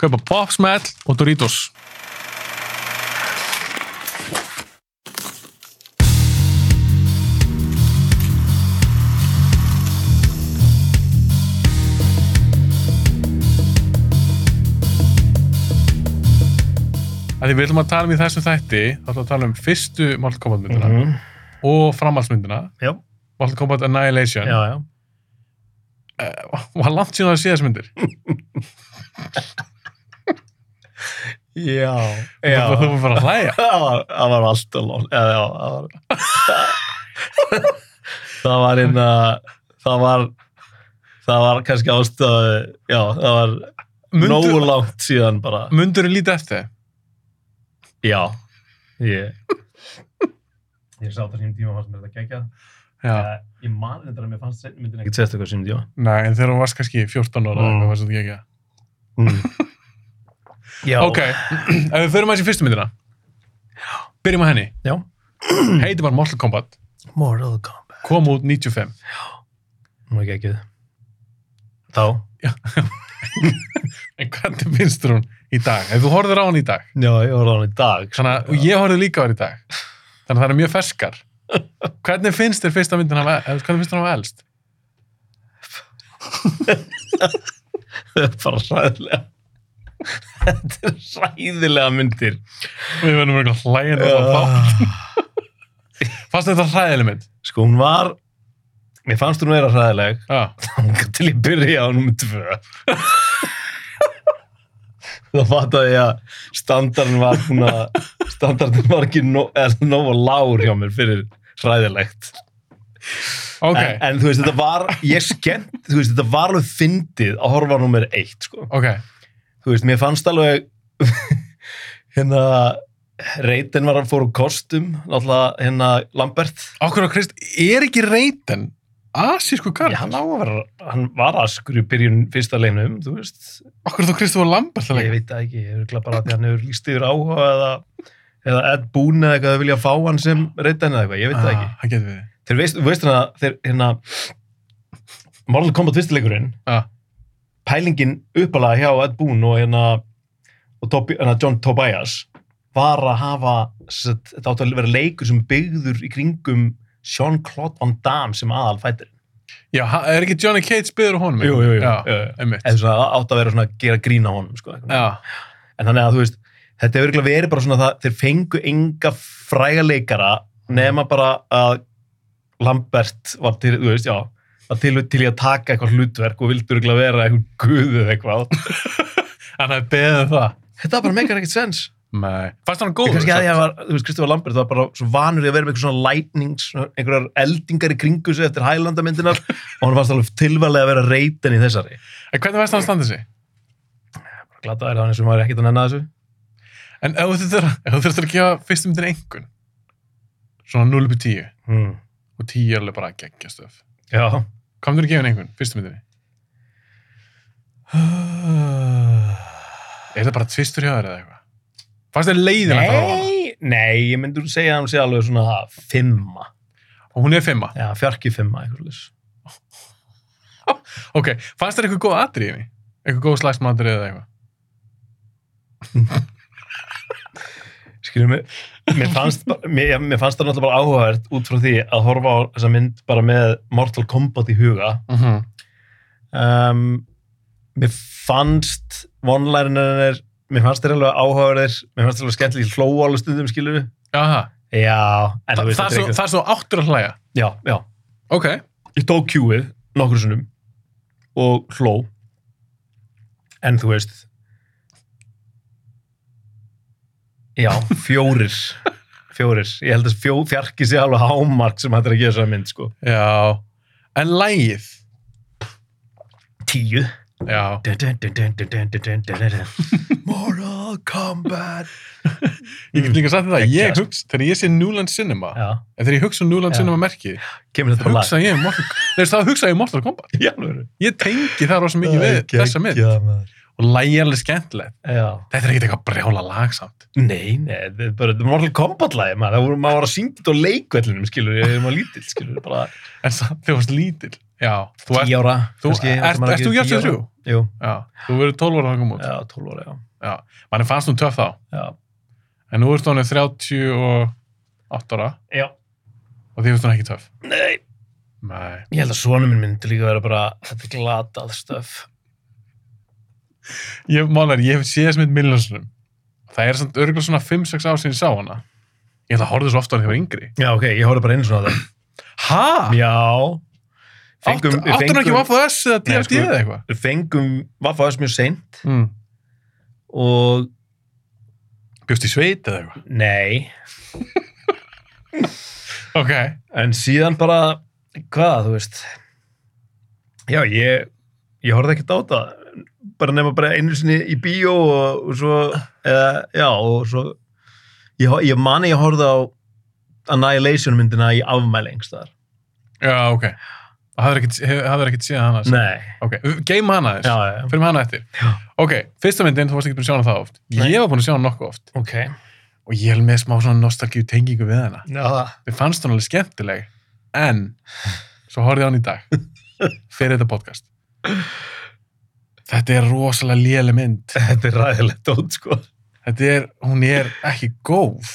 kaupa Pop Smell og Doritos. Því við ætlum að tala um í þessum þætti, þá ætlum við að tala um fyrstu Mortal Kombat myndina Mhm. og framhaldsmyndina, Já, Mortal Kombat Annihilation. já, já. Og hann langt síðan að sé þessu myndir. Já, Þú þú var bara að hlæja. Það var, það alltaf lón. Já, já, það var... það var einna... Það var... Það var kannski ástöðu... Já, það var nógu langt síðan bara. Mundur er lítið eftir. Já. Ég... Ég sá þetta sínum tíma fannst mér þetta geggjað. Já. Eh, Ég man þetta að mér fannst myndin ekkert sérstaklega sínum tíma. Nei, en þegar hún varst kannski 14 ára, Mm. mm. var þetta ekki. Mm. Já. Ok, ef við förum aðeins í fyrstu myndina. Byrjum á henni. Já. Heiti bara Mortal Kombat. Mortal Kombat. Kom út 95. Nú er geggjað. Þá. En hvernig finnst þér hún í dag? Ef þú horfður á hann í dag. Já, ég var á hann í dag. Þannig að, og ég horfði líka á hann í dag. Þannig að það er mjög ferskar. Hvernig finnst þér fyrsta myndin eða hvernig finnst þér hann hafa elst? Það er bara ræðilega. Þetta er ræðilega myndir. Við verðum eitthvað hlægjandi og þá. Fannst þetta hræðileg mynd? Sko, hún var, mér fannst hún vera ræðileg, Já. þangað til ég byrja á nummer tvö. Það fattaði ég að standardin var að, standardin var ekki nó, eða nógu lár hjá mér fyrir ræðilegt. Ok, En, en þú veist, þetta var, ég skemmt, þú veist, þetta var alveg fyndið að horfa á nummer eitt, sko. ok. Þú veist, mér fannst alveg hérna reytin var að fóru kostum náttúrulega hérna Lambert Okkur á Krist, er ekki reyten asísku Já, karl? hann, á að vera, hann var askur í byrjun fyrsta leinum, þú veist Okkur þú Kristofur Lambert ég veit það ekki, ég er bara að hann hefur líst yfir áhuga eða, eða Ed Boon eða eitthvað að vilja fá hann sem reytin eða eitthvað, ég veit það ekki Það við. þeir veist, þú veist hérna, þeir hérna Mortal Kombat fyrstileikurinn Já. Pælingin uppalega hjá Ed Boon og hérna og Tobi, hérna John Tobias var að hafa sett, þetta átti að vera leikur sem byggður í kringum Jean-Claude Van Damme sem aðal fætir Já, er ekki Johnny Cage byður á honum? Jú, jú, jú. Eða átti að vera svona að gera grína honum sko, en þannig að þú veist þetta hefur verið bara svona það þeir fengu enga fræga leikara nema bara að Lambert var til, þú veist, já var til, til í að taka eitthvað hlutverk og vildi örugglega vera eitthvað guð eða eitthvað hann hefði beðið það. þetta bara meikar ekkert sens Nei. Fannst hann góður? að ég var, þú veist, Kristofur Lambert var bara svo vanur í að vera með eitthvað svona lightnings, einhverjar eldingar í kringu sig eftir Highlander-myndinar og hann fannst alveg tilvælega að vera reytin í þessari. En hvernig veist hann að standa sig? Glata er það eins og maður er ekkert að nenna þessu. En ef þú þurftir ef þú þurftir að gefa fyrstum myndin engun, svona 0 upp í 10, Hmm. og 10 er alveg bara geggjastöf. Já. Hvað myndir að gefa henni engun, fyrstum myndinni? Er það bara tvistur hjá þér eða eitthvað? Fannst þér leiðin að horfa á hana? Nei, nei, ég myndi að segja að hann sé alveg svona fimma. Og hún er fimma. Já, fjarki fimma, eitthvað leys. Ok, fannst þér eitthvað góð atrið í henni? Eitthvað góð slagsmatrið eða eitthvað? Skiljum mig, mér fannst, mér, mér fannst það náttúrulega bara áhugavert út frá því að horfa á þessa mynd bara með Mortal Kombat í huga. Mm -hmm. um, mér fannst vonlærinir mér fannst þeir alveg áhugaverðir mér fannst þeir alveg skemmtilega hlóa alveg stundum skilur við já, Þa, það, er svo, það er svo áttur að hlæja. já, já, Ok. ég tók kjúið nokkur sinnum og hló en þú veist Já, fjórir. Fjórir, ég held að fjó, fjarki sé alveg hámark sem hættir að gera svona mynd sko. Já, en lægið Tíu. Já. Moral Kombat. Ég get líka að sagt þetta ég hugsa, þegar ég sé Newland Cinema Já. en þegar ég hugsa um Newland Já. Cinema merki um þá hugsa ég um Mortal, hugsa ég Mortal Kombat. Já, ég tengi það rosa mikið við þessa mynd. Og lægi alveg skemmtilegt. Þetta er ekkert eitthvað brjála lagsamt. Nei, nei, þetta er bara þetta er Mortal Kombat lagi, maður, maður var að syngja þetta á leikvellinum, skilur, ég er maður lítill, skilur, bara En það, þú varst lítill. Já, ert, tíu ára, þú, ert, ert þú hjartið ára? þrjú? Jú, Já, þú verður 12 ára að koma út. já, 12 ára, já. Já, manni fannst þú töff þá. Já, En nú ert hún 38 ára já. og því finnst hún ekki töff. Nei, Nei. ég held að svona minn myndi líka vera bara, þetta er glatað stöf. Ég, málar, ég hef séð þess mynd miljónsunum. Það er samt örgulega svona 5-6 ár sinni ég sá hana. Ég ætla að horfa þessu ofta ég var yngri. Já, ok, ég horfði bara einu svona á það. Hæ? Já. Áttu við hún ekki Vaffa S eða Nei, DFD sko- eða eitthvað? Við fengum Vaffa þess mjög seint Mm. og Bjóst í sveit eða eitthvað? nei, Ok. en síðan bara, hvað, þú veist, já, ég, ég horfði ekkert á það, bara nema bara einu sinni í bíó og, og svo, eða, já, og svo, ég, ég mani ég horfði á Annihilation myndina í afmæli einhverstaðar. Já, ok. Hafður ekkert, hef- séð hana? Nei, Ok, geim hana þess. já, já, Fyrir hana eftir. Já. Ok, fyrsta myndin, þú varst ekki búin að sjá hana það oft. Nei. Ég var búin að sjá hana nokkuð oft. ok, Og ég er með smá svona nostalgíu tengingu við hana. Mér fannst hún alveg skemmtileg. En, svo horfði ég á hana í dag. Fyrir þetta podcast. Þetta er rosalega léleg mynd. þetta er ræðilegt út, sko. Þetta er, hún er ekki góð.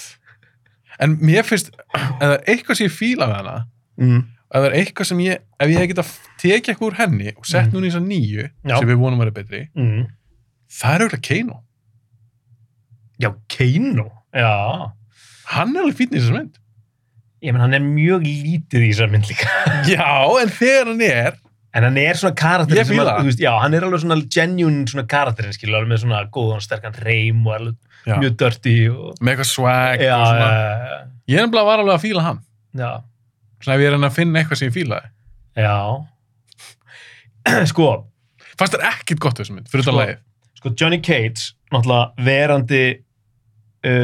En mér finnst, ef það er eitthvað sem ég fíla við hana, Mm. ef það er eitthvað sem ég, ef ég hef getað tekið eitthvað úr henni og sett Mm. núna í þessa nýju, Já. sem við vonum að vera betri, Mm. það er auðvitað Keino. Já, Keino, já. Hann er alveg fínn í þessar mynd. Ég menn, hann er mjög lítið í þessar mynd líka. Já, en þegar hann er, En hann er svona karakter Ég sem að, það. veist, já, hann er alveg svona genuine svona karakterinn, skilur, alveg með svona góðan, sterkan reym og alveg já, mjög dirty og... með eitthvað swag Já, og svona. já, Ég er nefnilega var alveg að fíla hann. já, Svona ef ég er hann að finna eitthvað sem ég fílaði. já. sko, Fannst þér ekkit gott þessum mynd, fyrir Sko. lagið. sko, Johnny Cage, náttúrulega verandi uh,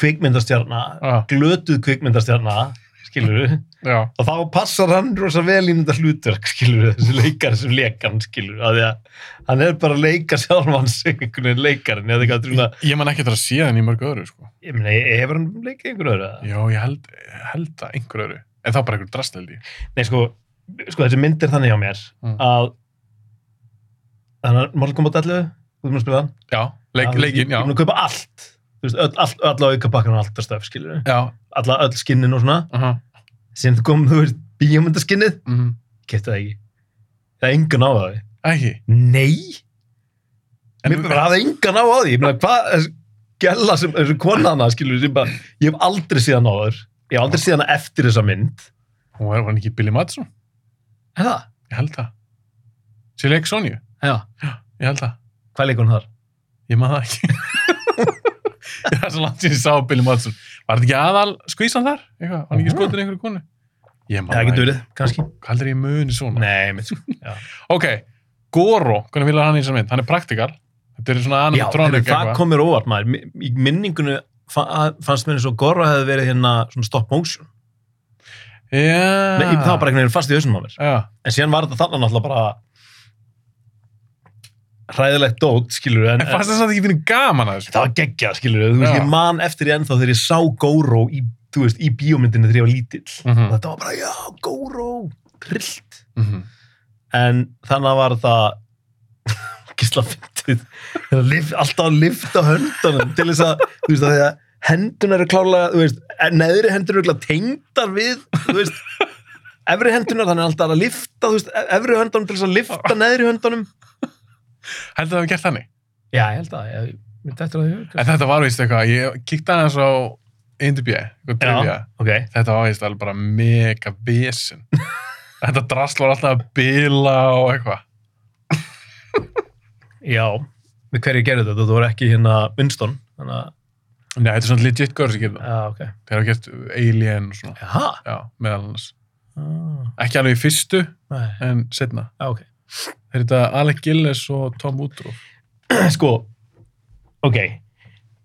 kvikmyndastjarna, Já, glötuð kvikmyndastjarna, skilur og þá passar hann rosa vel í þetta hlutverk, skilur þessi leikar sem leikan, skilur að því að hann er bara að leika sjálfan sig einhvern veginn leikarinn, eða eitthvað svona Ég man ekki eftir að sé hann í mörg öðru, sko. ég meina, hefur hann leikið einhvern öðru? Já, ég held, ég held að einhver öðru. En þá bara einhver drastleldi. Nei, sko, sko, þessi mynd er þannig hjá mér Mm. að þannig að Mortal Kombat 11, þú erum að spila hann Já, leik, Já, leikin, já. Ég er búin að kaupa allt, þú veist, öll, all, alla aukapakkan og allt það stöf, skilur Já, alla, öll skinnin og svona aha, síðan kom, þú veist, bíómyndaskinnið mhm. kefti það ekki það er engan á það Ekki. Nei, mér bara hafði engan á því ég meina, hvað, þessi gælla sem, þessi konana, skilur sem bara, ég hef aldrei síðan á þur ég hef aldrei síðan eftir þessa mynd Hún var, hann ekki Billy Madison? er það? Ég held það. Sér leik Sonju? Já, Ég held það. hvað leikur hún þar? Ég maður það ekki. það er svo langt sem ég sá Billy Madison. Var þetta ekki aðal skvísan þar? Eitthvað? Var hann ekki skotin einhverju konu? Ég Það er ekki durið, kannski Hvað heldur ég muni svona? Nei, mitt Já, Ok, Goro, hvernig vil hann í þessar mynd? Hann er praktikal. Þetta er svona Já animatronic heyrðu, það kom mér óvart maður Í- minningunni fa- fannst mér eins og Gorra hefði verið hérna svona stop motion Já. Nei, það var bara einhvern veginn fast í hausnum á mér Já, En síðan var þetta þannig náttúrulega bara hræðilegt dót, skilur en, en fannst þess að ekki finnir gaman að þessu? það var geggjað, skilur þú veist, ég man eftir því ennþá þegar ég sá Góró í, þú veist, í bíómyndinu þegar ég var lítill. Mhm, þetta var bara, já, Góró trillt, mhm. en þannig var það gísla Þegar lif, alltaf að lifta höndunum til þess að, þú veist, að því að hendunar eru klálega, þú veist, neðri hendur eru klálega tengdar við, þú veist efri hendunar, þannig alltaf að lifta, þú veist, efri höndunum til þess að lifta neðri höndunum Heldur það að við gert þannig? Já, ég held að, ég, mér dættur að því En þetta var vist eitthvað, ég kíkti aðeins á INDB, eitthvað trivia. ok. Þetta var vist alveg bara mega vesen. þetta drasl var alltaf að bila og eitthvað. Já, með hverju gerðu þetta, þú voru ekki hérna Winston, þannig að, Nei, þetta er svona legit girl sem gerir það. já, ok. Þeir hafa gert Alien og svona. Jaha, Já, meðal annars. ah, Ekki alveg í fyrstu, nei, en setna. já, ok. Þeir þetta Alec Gillis og Tom Woodruff. Sko, ok,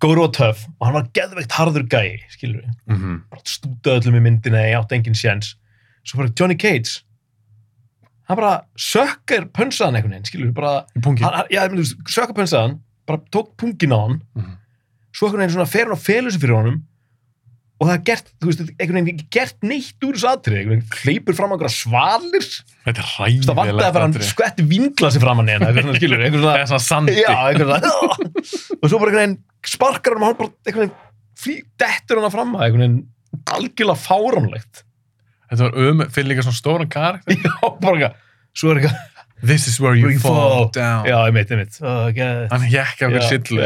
Góru og töff og hann var geðveikt harður gæi, skilur við. Mhm. Bara stútaði öllum í myndina, ég átti engin sjens. Svo bara Johnny Cage, hann bara sökkar pönsaðan einhvern veginn, skilur við, bara, Í pungi. hann, já, sökkar pönsaðan, bara tók pungin á hann, Mhm. svo einhvern veginn svona fer hann og felur sig fyrir honum og það er gert, þú veist, einhvern veginn ekki gert neitt úr þessu atrið, einhvern veginn hleypur fram einhverja svalir, Þetta er það vantaði ræðilegt að bara hann atriði. skvetti vinglasi fram hann hérna, eitthvað skilur, einhvern Það svona, er svona sandi. já, einhvern svona, og svo bara einhvern veginn sparkar hann og hann bara, einhvern veginn, flý, dettur hann fram að, einhvern veginn, algjörlega fáránlegt. Þetta var um, fyrir líka svona stóran karakter. Já, bara eitthvað, svo er eitthvað, This is where you We fall, fall. down. já, ég meit, ég meit, oh, okay. Hann hjekk af hverju sillu.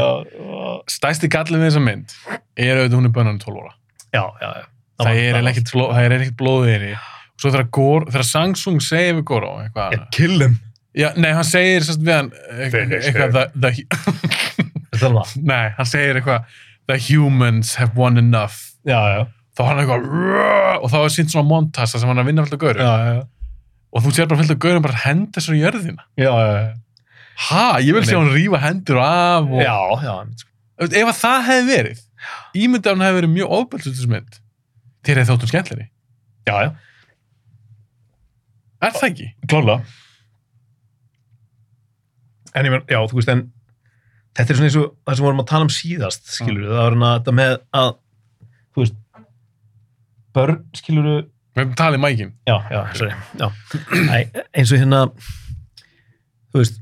Stæsti gallin við þessa mynd er auðvitað hún er bönnan 12 ára. Já, já, já. Það er það er ekkert blóðið í henni. Og svo þegar, Gor, þegar Samsung segir við Goro eitthvað. Yeah, kill him. Já, nei, hann segir sérst við hann eitthvað, Finish eitthvað það. Nei, hann segir eitthvað The humans have won enough Já, já. þá var hann eitthvað og þá er sínt svona montassa sem hann er að vinna fullt af gaurum Já, já, og þú sér bara fullt af gaurum bara henda sér í jörðina já, já. ha, ég vil sjá hann rífa hendur af og Já, já, sko. ef að það hefði verið ímyndið hann hefði verið mjög ofbeldsutismynd þér hefði þóttum skemmtleri já, já. er það ekki? Klálega. En ég meina, já, þú veist, en þetta er svona eins og það sem við vorum að tala um síðast, skilur við, það var hérna þetta með að, þú veist, börn, skilur við, hefum talið mækin já, já, sorry, já, Æ, eins og hérna, þú veist,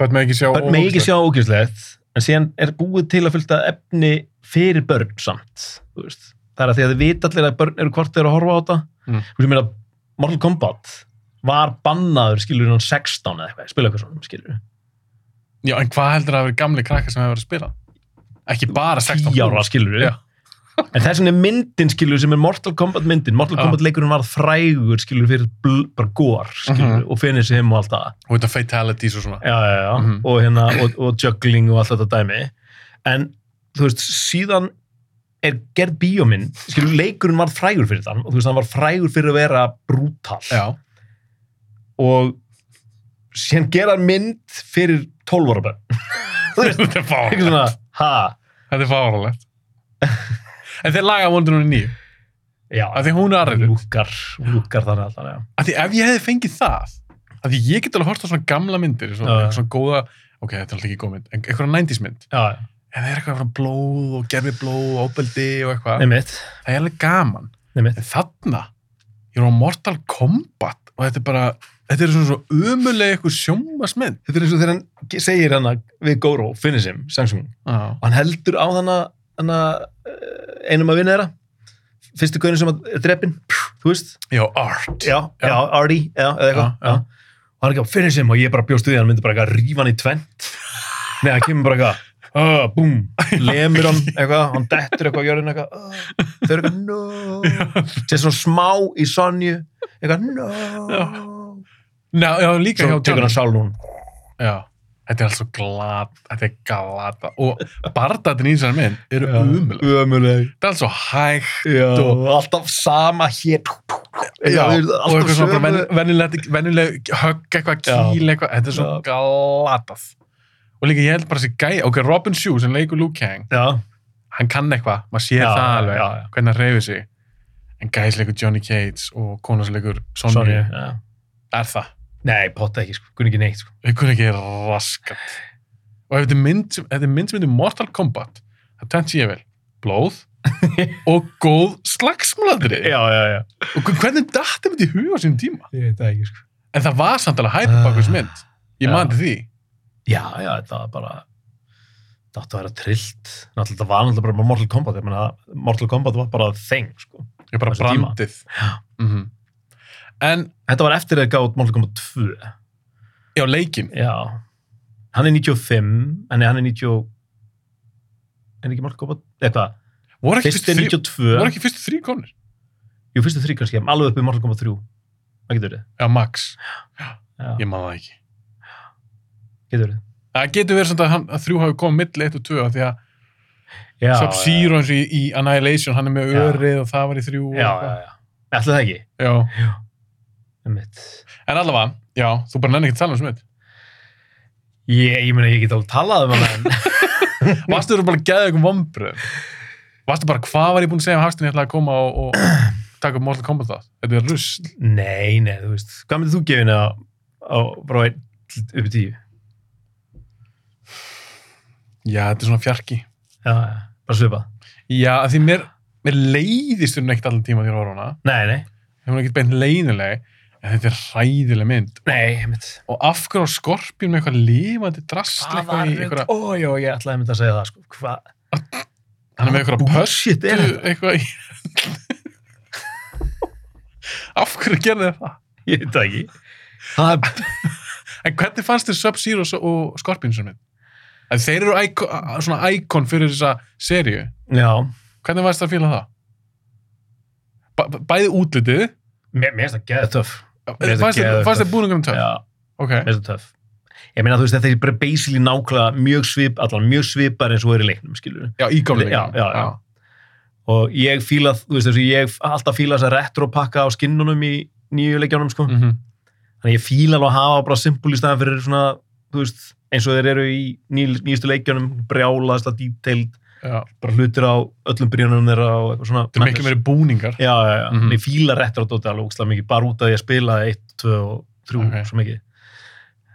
börn með ekki sjá börn með ekki sjá ógæslegt, en síðan er búið til að fylgta efni fyrir börn samt, það er að því að þið vita allir að börn eru hvort þeir eru að horfa á þetta, Mm. meina, Mortal Kombat var bannaður, skilur hann 16 eða eitthvað, spila eitthvað svona, skilur já, en hvað heldur að það verið gamli krakkar sem hefur verið að spila? Ekki bara 16 10 ára skilur Já. En þess vegna er myndin skilur sem er Mortal Kombat myndin. Mortal. Kombat leikurinn var frægur skilur fyrir bl, bara gór skilur Mhm. og finnir sig heim og allt það. Og þetta fatalities og svona. Já, já, já. Mhm. og hérna og, og juggling og allt þetta dæmi. En þú veist síðan er gerð bíómynd skilur leikurinn var frægur fyrir þann. Og þú veist hann var frægur fyrir að vera brútal. Já, og síðan gera mynd fyrir 12 ára bönn þú veist þetta er fáralegt þetta er fáralegt en þeir laga Wonder Woman 9 já. Af því hún er aðrið lúkar, lúkar þannig alltaf, já. af því ef ég hefði fengið það af því ég get alveg hort á svona gamla myndir svona, Já, svona góða, ok, þetta er alltaf ekki góð mynd en eitthvað 90s mynd, Já, ef það er eitthvað frá blóð og gerfi blóð og óbeldi og eitthvað, það er alveg gaman. Einmitt. en þarna, ég er á Mortal Kombat og þetta er bara þetta er svona svo umulega eitthvað sjómasmynd Þetta er eins og þegar hann segir hana við Goro, finish him, Samsung, og hann heldur á hana eh, einum að vinna þeirra, fyrstu gaurin sem að er drepin, þú veist, já art. Já, já, já, eða eitthvað, Já, já. já. Og hann er ekki að finish him og ég bara bjóst við að hann myndi bara eitthvað að rífa hann í tvent. Nei, hann kemur bara eitthvað, uh, búm, lemur hann eitthvað, hann dettur eitthvað á jörðin eitthvað, uh, þau eru eitthvað, no, sér svona smá í Sonju, eitthvað, no, já, já líka hjá Johnny já, þetta er allt svo glad þetta er glata og bardatin í þessari mynd eru Já. umulega Ömuleg. þetta er allt svo hægt Já, og alltaf sama hér Já, er og eitthvað svona ven, venjuleg högg eitthvað Já. kýl eitthvað, þetta er svo Já. glatað og líka ég held bara þessi gæi, ok, Robin Shue sem leikur Luke Kang, Já, hann kann eitthvað maður sér Já, það já, alveg, já, já. hvernig hann reyfir sig en gæis leikur Johnny Cage og konar sem leikur Sonny, Sonja já. er það, Nei, potta ekki, sko, kunni ekki neitt sko. þau kunni ekki raskat og ef þetta er mynd sem, ef þetta mynd sem heitir Mortal Kombat, það tenti ég vel blóð og góð slagsmúladri Já, já, já og hvernig datt þetta í huga á sínum tíma Ég veit það ekki, sko En það var samt alveg hæpa bak þessu mynd. Ég Já. man til því. Já, já, þetta var bara Það átti að vera trillt Náttúrulega, þetta var náttúrulega bara Mortal Kombat Ég meina, Mortal Kombat var bara þeng, sko Ég bara brandið. Já. Mm En, Þetta var eftir að gátt Mortal Kombat 2 já, leikin. Já Hann er 95, en hann er 90 En ekki Mortal Kombat Eða hvað? Voru ekki Fyrst fyrstu 92 voru ekki fyrstu þrý konur? Jú, fyrstu þrý kannski, alveg upp í Mortal Kombat 3 Það getur verið Já, Max. Já, Ég man það ekki. getur verið Það getur verið svona að, hann, að þrjú hafi komið milli 1 og 2 af því að Já, Sub-Zero eins og í, Annihilation, hann er með Já. örið og það var í þrjú. Já, eitthvað. já, já Ætli það ekki? já. En allavega, já, þú bara nenni ekki að tala um sem þetta. Ég, ég meina, ég get alveg talað um hana en Varstu þú bara að geða eitthvað vombröð? Varstu bara, hvað var ég búin að segja um Hafstein ég ætlaði að koma og, og taka upp Mortal Kombat það? Þetta er rusl. Nei, nei, þú veist, hvað myndir þú gefa henni á, á frá einn til- upp í tíu? Já, þetta er svona fjarki. Já, já, bara svipað. Já, því mér, mér leiðist hún ekkert allan tíma því að horfa á hana. Nei, nei, Það er ekkert beint leiðileg, þetta er hræðileg mynd. nei, einmitt. Og af hverju á skorpjun með eitthvað lifandi drasl Hvað eitthvað í eitthvað, Ó, já, ég ætlaði einmitt að segja það, sko. Hvað? hann er með eitthvað er þetta? eitthvað í... af hverju gerði það? Ég veit ekki. Það er, En hvernig fannst þér Sub-Zero og Scorpion sem mynd? Þeir eru íkon, svona íkon fyrir þessa seríu. já, Hvernig varst það að fíla það? Bæ, bæði útlitið, mér finnst það geða töff. Fannst töff. búningum töff? Já, mér finnst það töff. Ég meina, þú veist, þetta er bara basically nákvæmlega mjög svip, allan mjög svipar eins og er í leiknum, skilur Já, í já, já. Og ég fíla, þú veist, þess að ég alltaf fíla þess að retro-pakka á skinnunum í nýju leikjánum, sko. Mm -hmm. Þannig ég fíla alveg að hafa bara simpul í staðan fyrir svona, þú veist, eins og þeir eru í ný, nýjustu leikjánum, brjálaðast að detailed, Já, bara hlutir á öllum byrjunum þeirra og eitthvað svona. þetta er miklu meiri búningar. Já, já, já. Mhm. Ég fíla retro-dóti alveg úkslega mikið, bara út af því að spila 1, 2 og 3 Ok. svo mikið.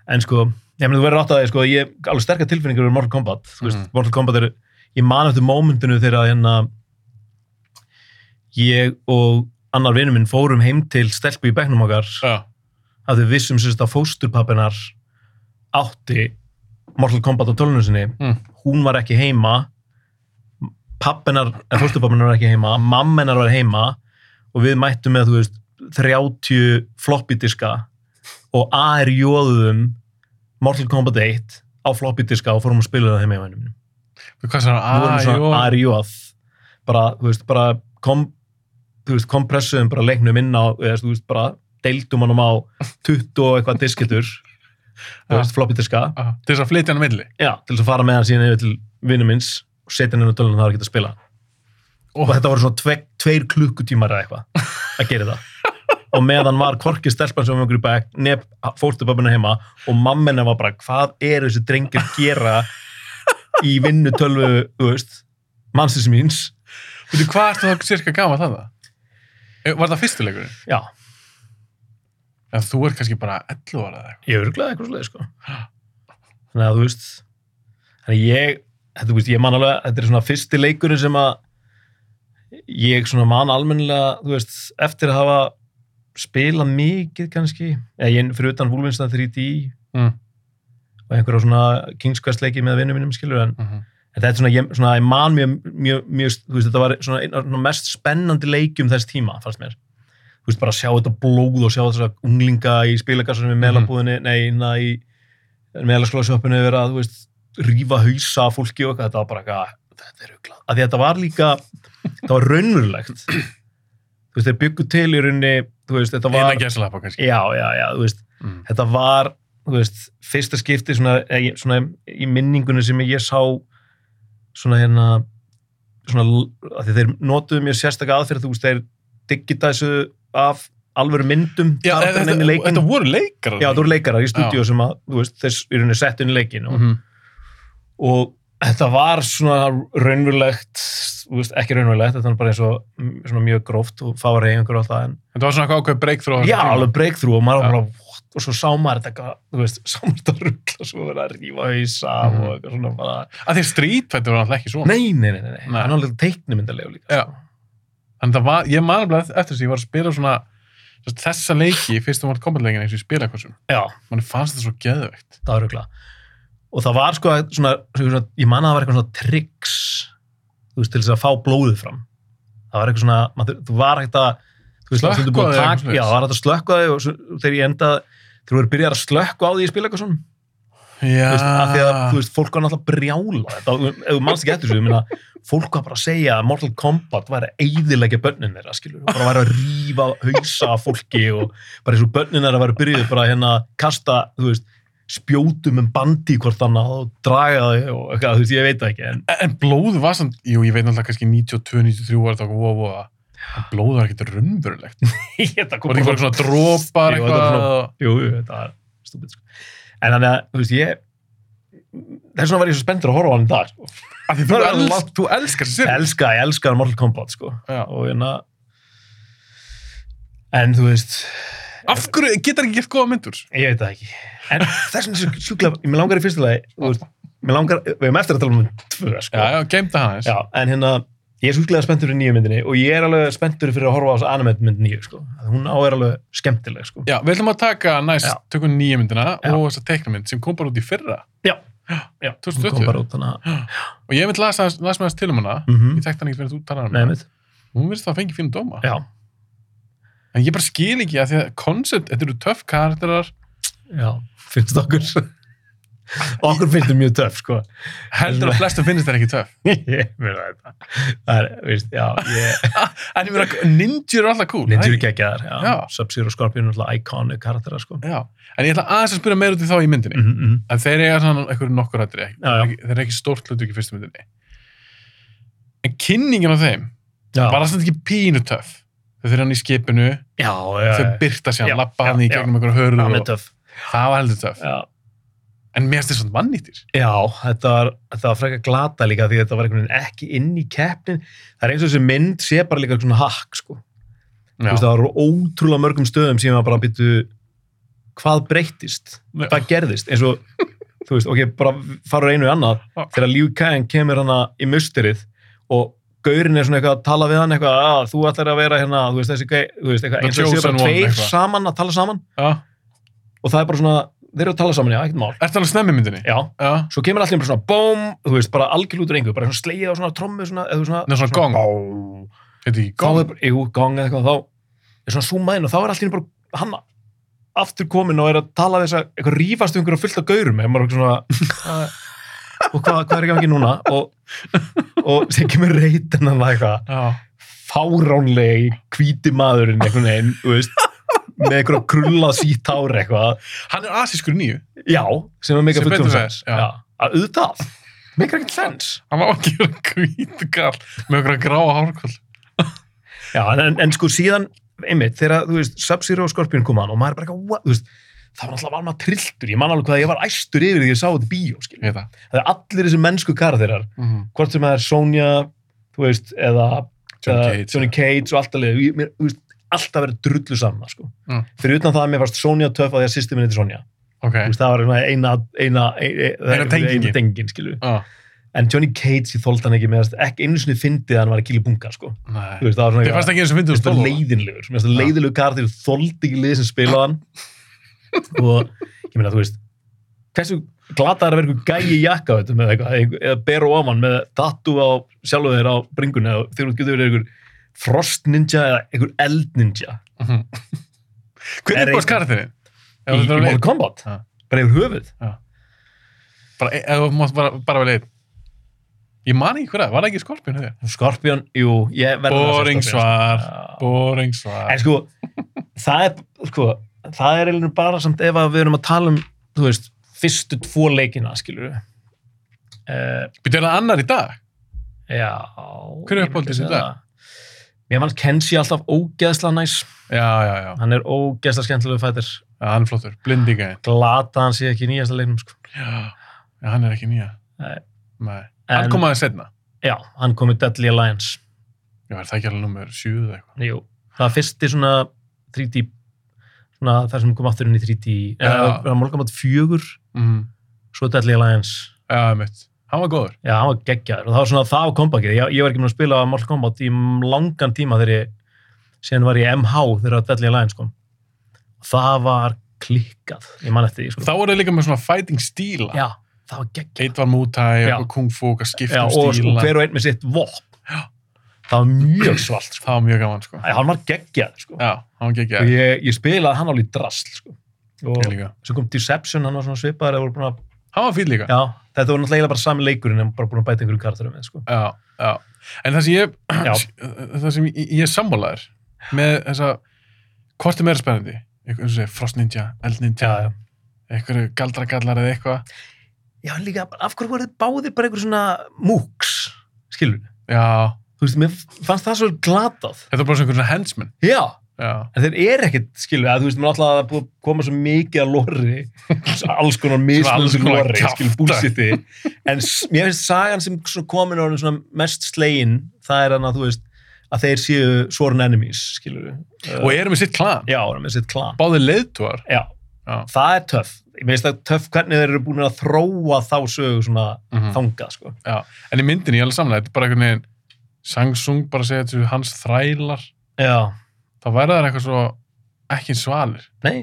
En sko, ég meni, þú verður átt að því, sko, ég alveg sterkar tilfinningur um Mortal Kombat. Þú veist, Mhm. Mortal Kombat eru, ég man eftir mómentinu þegar hérna ég og annar vinur minn fórum heim til stelpu í bekknum okkar Já, að þau vissum sérst að fósturpappinar átti Mortal Kombat á tölunum sinni Mm. hún var ekki heima pappinar, eða fósturpappinar var ekki heima mammenar var heima og við mættum með, þú veist, 30 floppy diska og AR-jóðum Mortal Kombat 1 á floppy diska og fórum að spila það heima í vænum hvað erum það? svona AR-jóð bara, þú veist, bara kom, þú veist, kompressuðum bara leiknum inn á, þú veist, bara deildum honum á 20 og eitthvað disketur þú veist, floppy diska Til þess að flytja hann á milli. Já, til þess að fara með hann síðan yfir til vinnu minns og setja hann inn á tölunum það var ekki að spila Ó. og þetta voru svona tve, tveir klukkutímar eða eitthvað að gera það og meðan var korki stelpan sem var í bekk nefn fórstupöpunni heima og mammenni var bara hvað eru þessi drengir gera í vinnu tölvu þú mannsins míns Veitu, hvað ertu þá cirka gaman það? Var það fyrstileikurinn? já, En þú er kannski bara 11 ára eða eitthvað. ég er örglega eitthvað svoleið sko. þannig að þú veist þannig að ég þetta, veist, ég man alveg, þetta er svona fyrsti leikurinn sem að ég svona man almennilega, þú veist eftir að hafa spilað mikið kannski, eða ég fyrir utan Wolfenstein 3D Mm. og einhverja svona King's Quest leiki með vinnum mínum skilur en, Mm -hmm. en þetta er svona, ég, svona, ég man mjög, mjög, mjög þú veist, þetta var svona einn mest spennandi leikjum þess tíma, fannst mér þú veist, bara að sjá þetta blóð og sjá þessa unglinga í spilakassunum í meðlabúðinni, nei, inna í meðlaskólasjóppinu vera að, þú veist, rífa hausa af fólki og þetta var bara eitthvað, þetta er auklað, að þetta var líka þetta var raunverulegt þú veist, þeir byggu til í rauninni þú veist, þetta var, Eina gæsalappa kannski. já, já, já, þú veist Mm. þetta var, þú veist, fyrsta skipti svona, eh, svona í minningunni sem ég sá svona hérna svona, að þeir notuðu mjög sérstaka aðferð, þú veist, þeir digitæsu af alvöru myndum Já, þetta, þetta voru leikarar. Já, það voru leikarar í stúdíu sem að, þú veist, þess í rauninni sett inn í leikin og, Mm og þetta var svona raunverulegt, veist, ekki raunverulegt, þetta var bara eins og mm, svona mjög gróft og fára einhver og alltaf, en Þetta var svona eitthvað ákveð breakthrough. já, alveg breakthrough og maður var bara, what? og svo sá maður þetta þú veist, sá maður þetta ruggla svo verið að rífa hausa Mhm. og eitthvað svona bara, Að því Street Fighter var alltaf ekki svona. nei, nei, nei, nei, hann var alveg teiknumyndalegu líka, Já. sko. Þannig það var, ég man alveg eftir þess að ég var að spila svona þessa leiki fyrstum vart kombatleikin eins og ég spila eitthvað já, Manni fannst þetta svo geðveikt. það var ruggla og það var sko svona, svona ég man að það var eitthvað svona tricks þú veist, til þess að fá blóðið fram. Það var eitthvað svona, maður, þú var ekkert að þú veist, það var búið að já, það var hægt að slökka þig og svo, þegar ég enda þegar þú eru byrjað að slökka á því í spila eitthvað svona Já. af því að, þú veist, fólk var náttúrulega brjála þetta, ef þú mannst ekki eftir þessu, ég meina fólk var bara að segja að Mortal Kombat væri að eyðileggja börnin þeirra, skilur, bara væri að rífa hausa fólki og bara eins og börnin þeirra væri byrjuð bara hérna að kasta, þú veist, spjótum um bandi í hvort annað og draga þau og eitthvað, þú veist, ég veit það ekki, en En blóðu var samt, jú, ég veit náttúrulega kannski 92, 93 var okkur voða voða. En blóðu var ekkert raunverulegt. þetta Var bara svona drópar Jú, eitthvað? jú, þetta var stúpid, sko. En þannig að, þú veist, ég, þess vegna var ég svo spenntur að horfa á hann í sko. Af því þú, Það er els, langt- þú elskar sér. elska, ég elska Mortal Kombat sko. Já. og hérna en þú veist Af hverju getur ekki gert góða myndur? ég veit það ekki en þess vegna er svo sjúklega, mér langar í fyrsta lagi þú veist, mér langar, við hefum eftir að tala um tvö sko. Já, já, geimta hann eins. Já, en hérna ég er sjúklega spenntur fyrir nýju myndinni og ég er alveg spenntur fyrir að horfa á þessu animate mynd nýju sko. hún á er alveg skemmtileg sko. Já, við ætlum að taka næst, Já. tökum nýja myndina Já. og þessa teiknumynd sem kom bara út í fyrra. já, já, hún 2020. kom bara út þannig að Og ég myndi lasa, lasa með En ég bara skil ekki að því að koncept, þetta eru töff karakterar, já, finnst okkur okkur finnst þetta mjög töff sko. heldur að flestum finnst þetta ekki töff. ég meina þetta það er, veist, já, ég En ég meina, ninjur er alltaf cool. Eru ekki? geggjaðar, já, Já. Sub-Zero Scorpion er alltaf iconic karakterar sko. Já, en ég ætla aðeins að spyrja meira út í þá í myndinni. mm -hmm. En þeir eiga svona einhverju nokkur já. Þeir eru ekki stórt hlutu ekki fyrstu myndinni. En kynningin á þeim var samt ekki pínu töff. Þau fyrir hann í skipinu, já, já, þau byrta sér, lappa hann í gegnum einhverju já, og það var heldur töff. já, En mér finnst þetta svona mannýttir. Já, þetta var, var frekar glata líka því þetta var einhvern veginn ekki inn í keppnin. Það er eins og þessi mynd sé bara líka svona hakk, sko. Veist, það var ótrúlega mörgum stöðum sem að bara byttu hvað breyttist, hvað gerðist. Eins og, þú veist, ok, bara farur einu í annað. Þegar Liu Kang kemur hana í musterið og gaurinn er svona eitthvað að tala við hann eitthvað, að þú ætlar að vera hérna, þú veist, þessi þú veist, eitthvað, eins og chosen bara tveir saman að tala saman já. og það er bara svona, þeir eru að tala saman, já, ekkert mál. Ertu alveg snemmi í myndinni? Já, Já. svo kemur allir bara svona bóm, þú veist, bara algjörl út úr engu, bara svona slegið á svona trommu svona, eða svona, Nei, svona gong. bóm. Þetta gong? er bara, jú, gong eða eitthvað, þá er svona zoomað inn og þá er allir bara hann aftur komin og er að tala þess að eitthvað rífast um einhverju fullt af gaurum eða maður er svona "Hvað- og hvað, hvað er ekki ekki núna? Og, og sem kemur reytin hann eitthvað. Fáránlegi hvíti maðurinn einhvern veginn, með einhverja krullað sítt hár eitthvað. Hann er asískur nýju. já, sem er mega fer, sens að auðvitað. Meikar ekkert sens Hann var ekki verið hvítu kall með okkur gráa hárkvöld. Já, en, en, sko síðan, einmitt, þegar, þú veist, Sub-Zero og Scorpion kom hann og maður er bara eitthvað, þú veist, það var alltaf alveg trilltur, ég man alveg hvað ég var æstur yfir því ég sá þetta bíó, skil. Ég veit það. Er allir þessi mennsku karakterar, Mm -hmm. hvort sem það er Sonja, þú veist, eða Johnny Cage. Johnny Cage og alltaf leið, mér, þú veist, alltaf verið drullu saman, sko. Mm. Fyrir utan það að mér varst Sonja töff að því að sýsti minni til Sonja. Ok. Þú veist, það var eina, eina, eina, Eina tengingin. eina tengingin, skilu. Já. En Johnny Cage, ég þólt hann ekki með, ekki einu sinni fyndið að hann var að kýla bunga, sko. Veist, það var svona Þið fannst ekki og Mér fyndið leiðinlegur, Já. leiðinlegur karakter þóldi ekki lið sem spilaði hann og ég meina, þú veist hversu glata er að vera einhver gæi jakka veitum, eða eitthvað, eða bera ofan með tattu á sjálfu þeir á bringunni eða þegar þú getur verið einhver frost ninja eða einhver eld ninja Mhm. Hver Er er búið karakterinn? í, í Mortal Kombat, Já. bara yfir höfuð Bara, e- ef þú mátt bara, bara vel einn. Ég man ekki hver að, var það ekki skorpjón? Skorpion, jú, ég verður að segja Boring svar, sko. Boring svar. en sko, það er sko, það er eiginlega bara samt ef að við erum að tala um, veist fyrstu tvo leikina, skilur við Býttu er það annar í dag? Já. Hver er í segja dag? Mér fannst Kenshi alltaf ógeðsla næs. Já, já, já. Hann er ógeðsla skemmtilegu fættir. Já, hann er flottur. Blindingæðin. Glata hann sé ekki í nýjasta leiknum, sko. Já, já, hann er ekki nýja. Nei. Nei. Hann En- kom aðeins setna. Já, hann kom í Deadly Alliance. Já, er það ekki alveg nummer 7 eða eitthvað? Jú. Það fyrsti svona 3D, svona það sem kom aftur inn í 3D. Já. Eða, það var málgamat fjögur, Mm. svo Deadly Alliance. Já, mitt. Hann var góður. Já, hann var geggjaður. Og það var svona það á kompakið. Ég, ég var ekki með að spila Mortal Kombat í langan tíma þegar ég, síðan var ég MH þegar Deadly Alliance kom. Það var klikkað. Ég man eftir því, sko. Þá voru þeir líka með svona fighting stíla. Já, það var geggjað. Eitt var eitthvað Kung Fu, skipta Já, og, stíla. og hver og einn með sitt vopn. Það var mjög svalt, sko. Það var mjög gaman, sko. Æ, hann var geggjaður, var Og ég, ég spilaði hann alveg drasl, sko. Og svo kom Deception, hann var svona að, Hann var fín líka. já, þetta voru náttúrulega bara sami leikurinn, en bara búin að bæta einhverju karakterum með, sko. Já, já. En það sem ég, það sem ég, ég sammálaður með þessa, hvort er meira spennandi? Eitthvað, eins og segja, Frost Ninja, Eld Ninja, eitthvað galdragallar eða eitthvað. Já, en líka, af hverju voru þið báðir bara einhver svona múks, skilur? Já, Þú veist, mér fannst það svo glatað. þetta er bara svona hensman. Já, Já. en þeir eru ekkert, skilur, að þú veist, maður alltaf að koma svo mikið að lorri alls konar konar lorri, skilur, búlsiti en mér finnst sagan sem komin svona mest slegin það er að, þú veist, að þeir séu sworn enemies, skilur Og erum við sitt klan. já, með sitt klan já, Já. það er töff mér finnst það töff hvernig þeir eru búin að þróa þá sögu svona Mhm. þangað, sko. En í myndinni, ég alveg samlega, þetta er bara einhvern veginn Sangsung bara segja þetta séu hans þrælar. já, Þá verða það eitthvað svo ekki svalir. nei,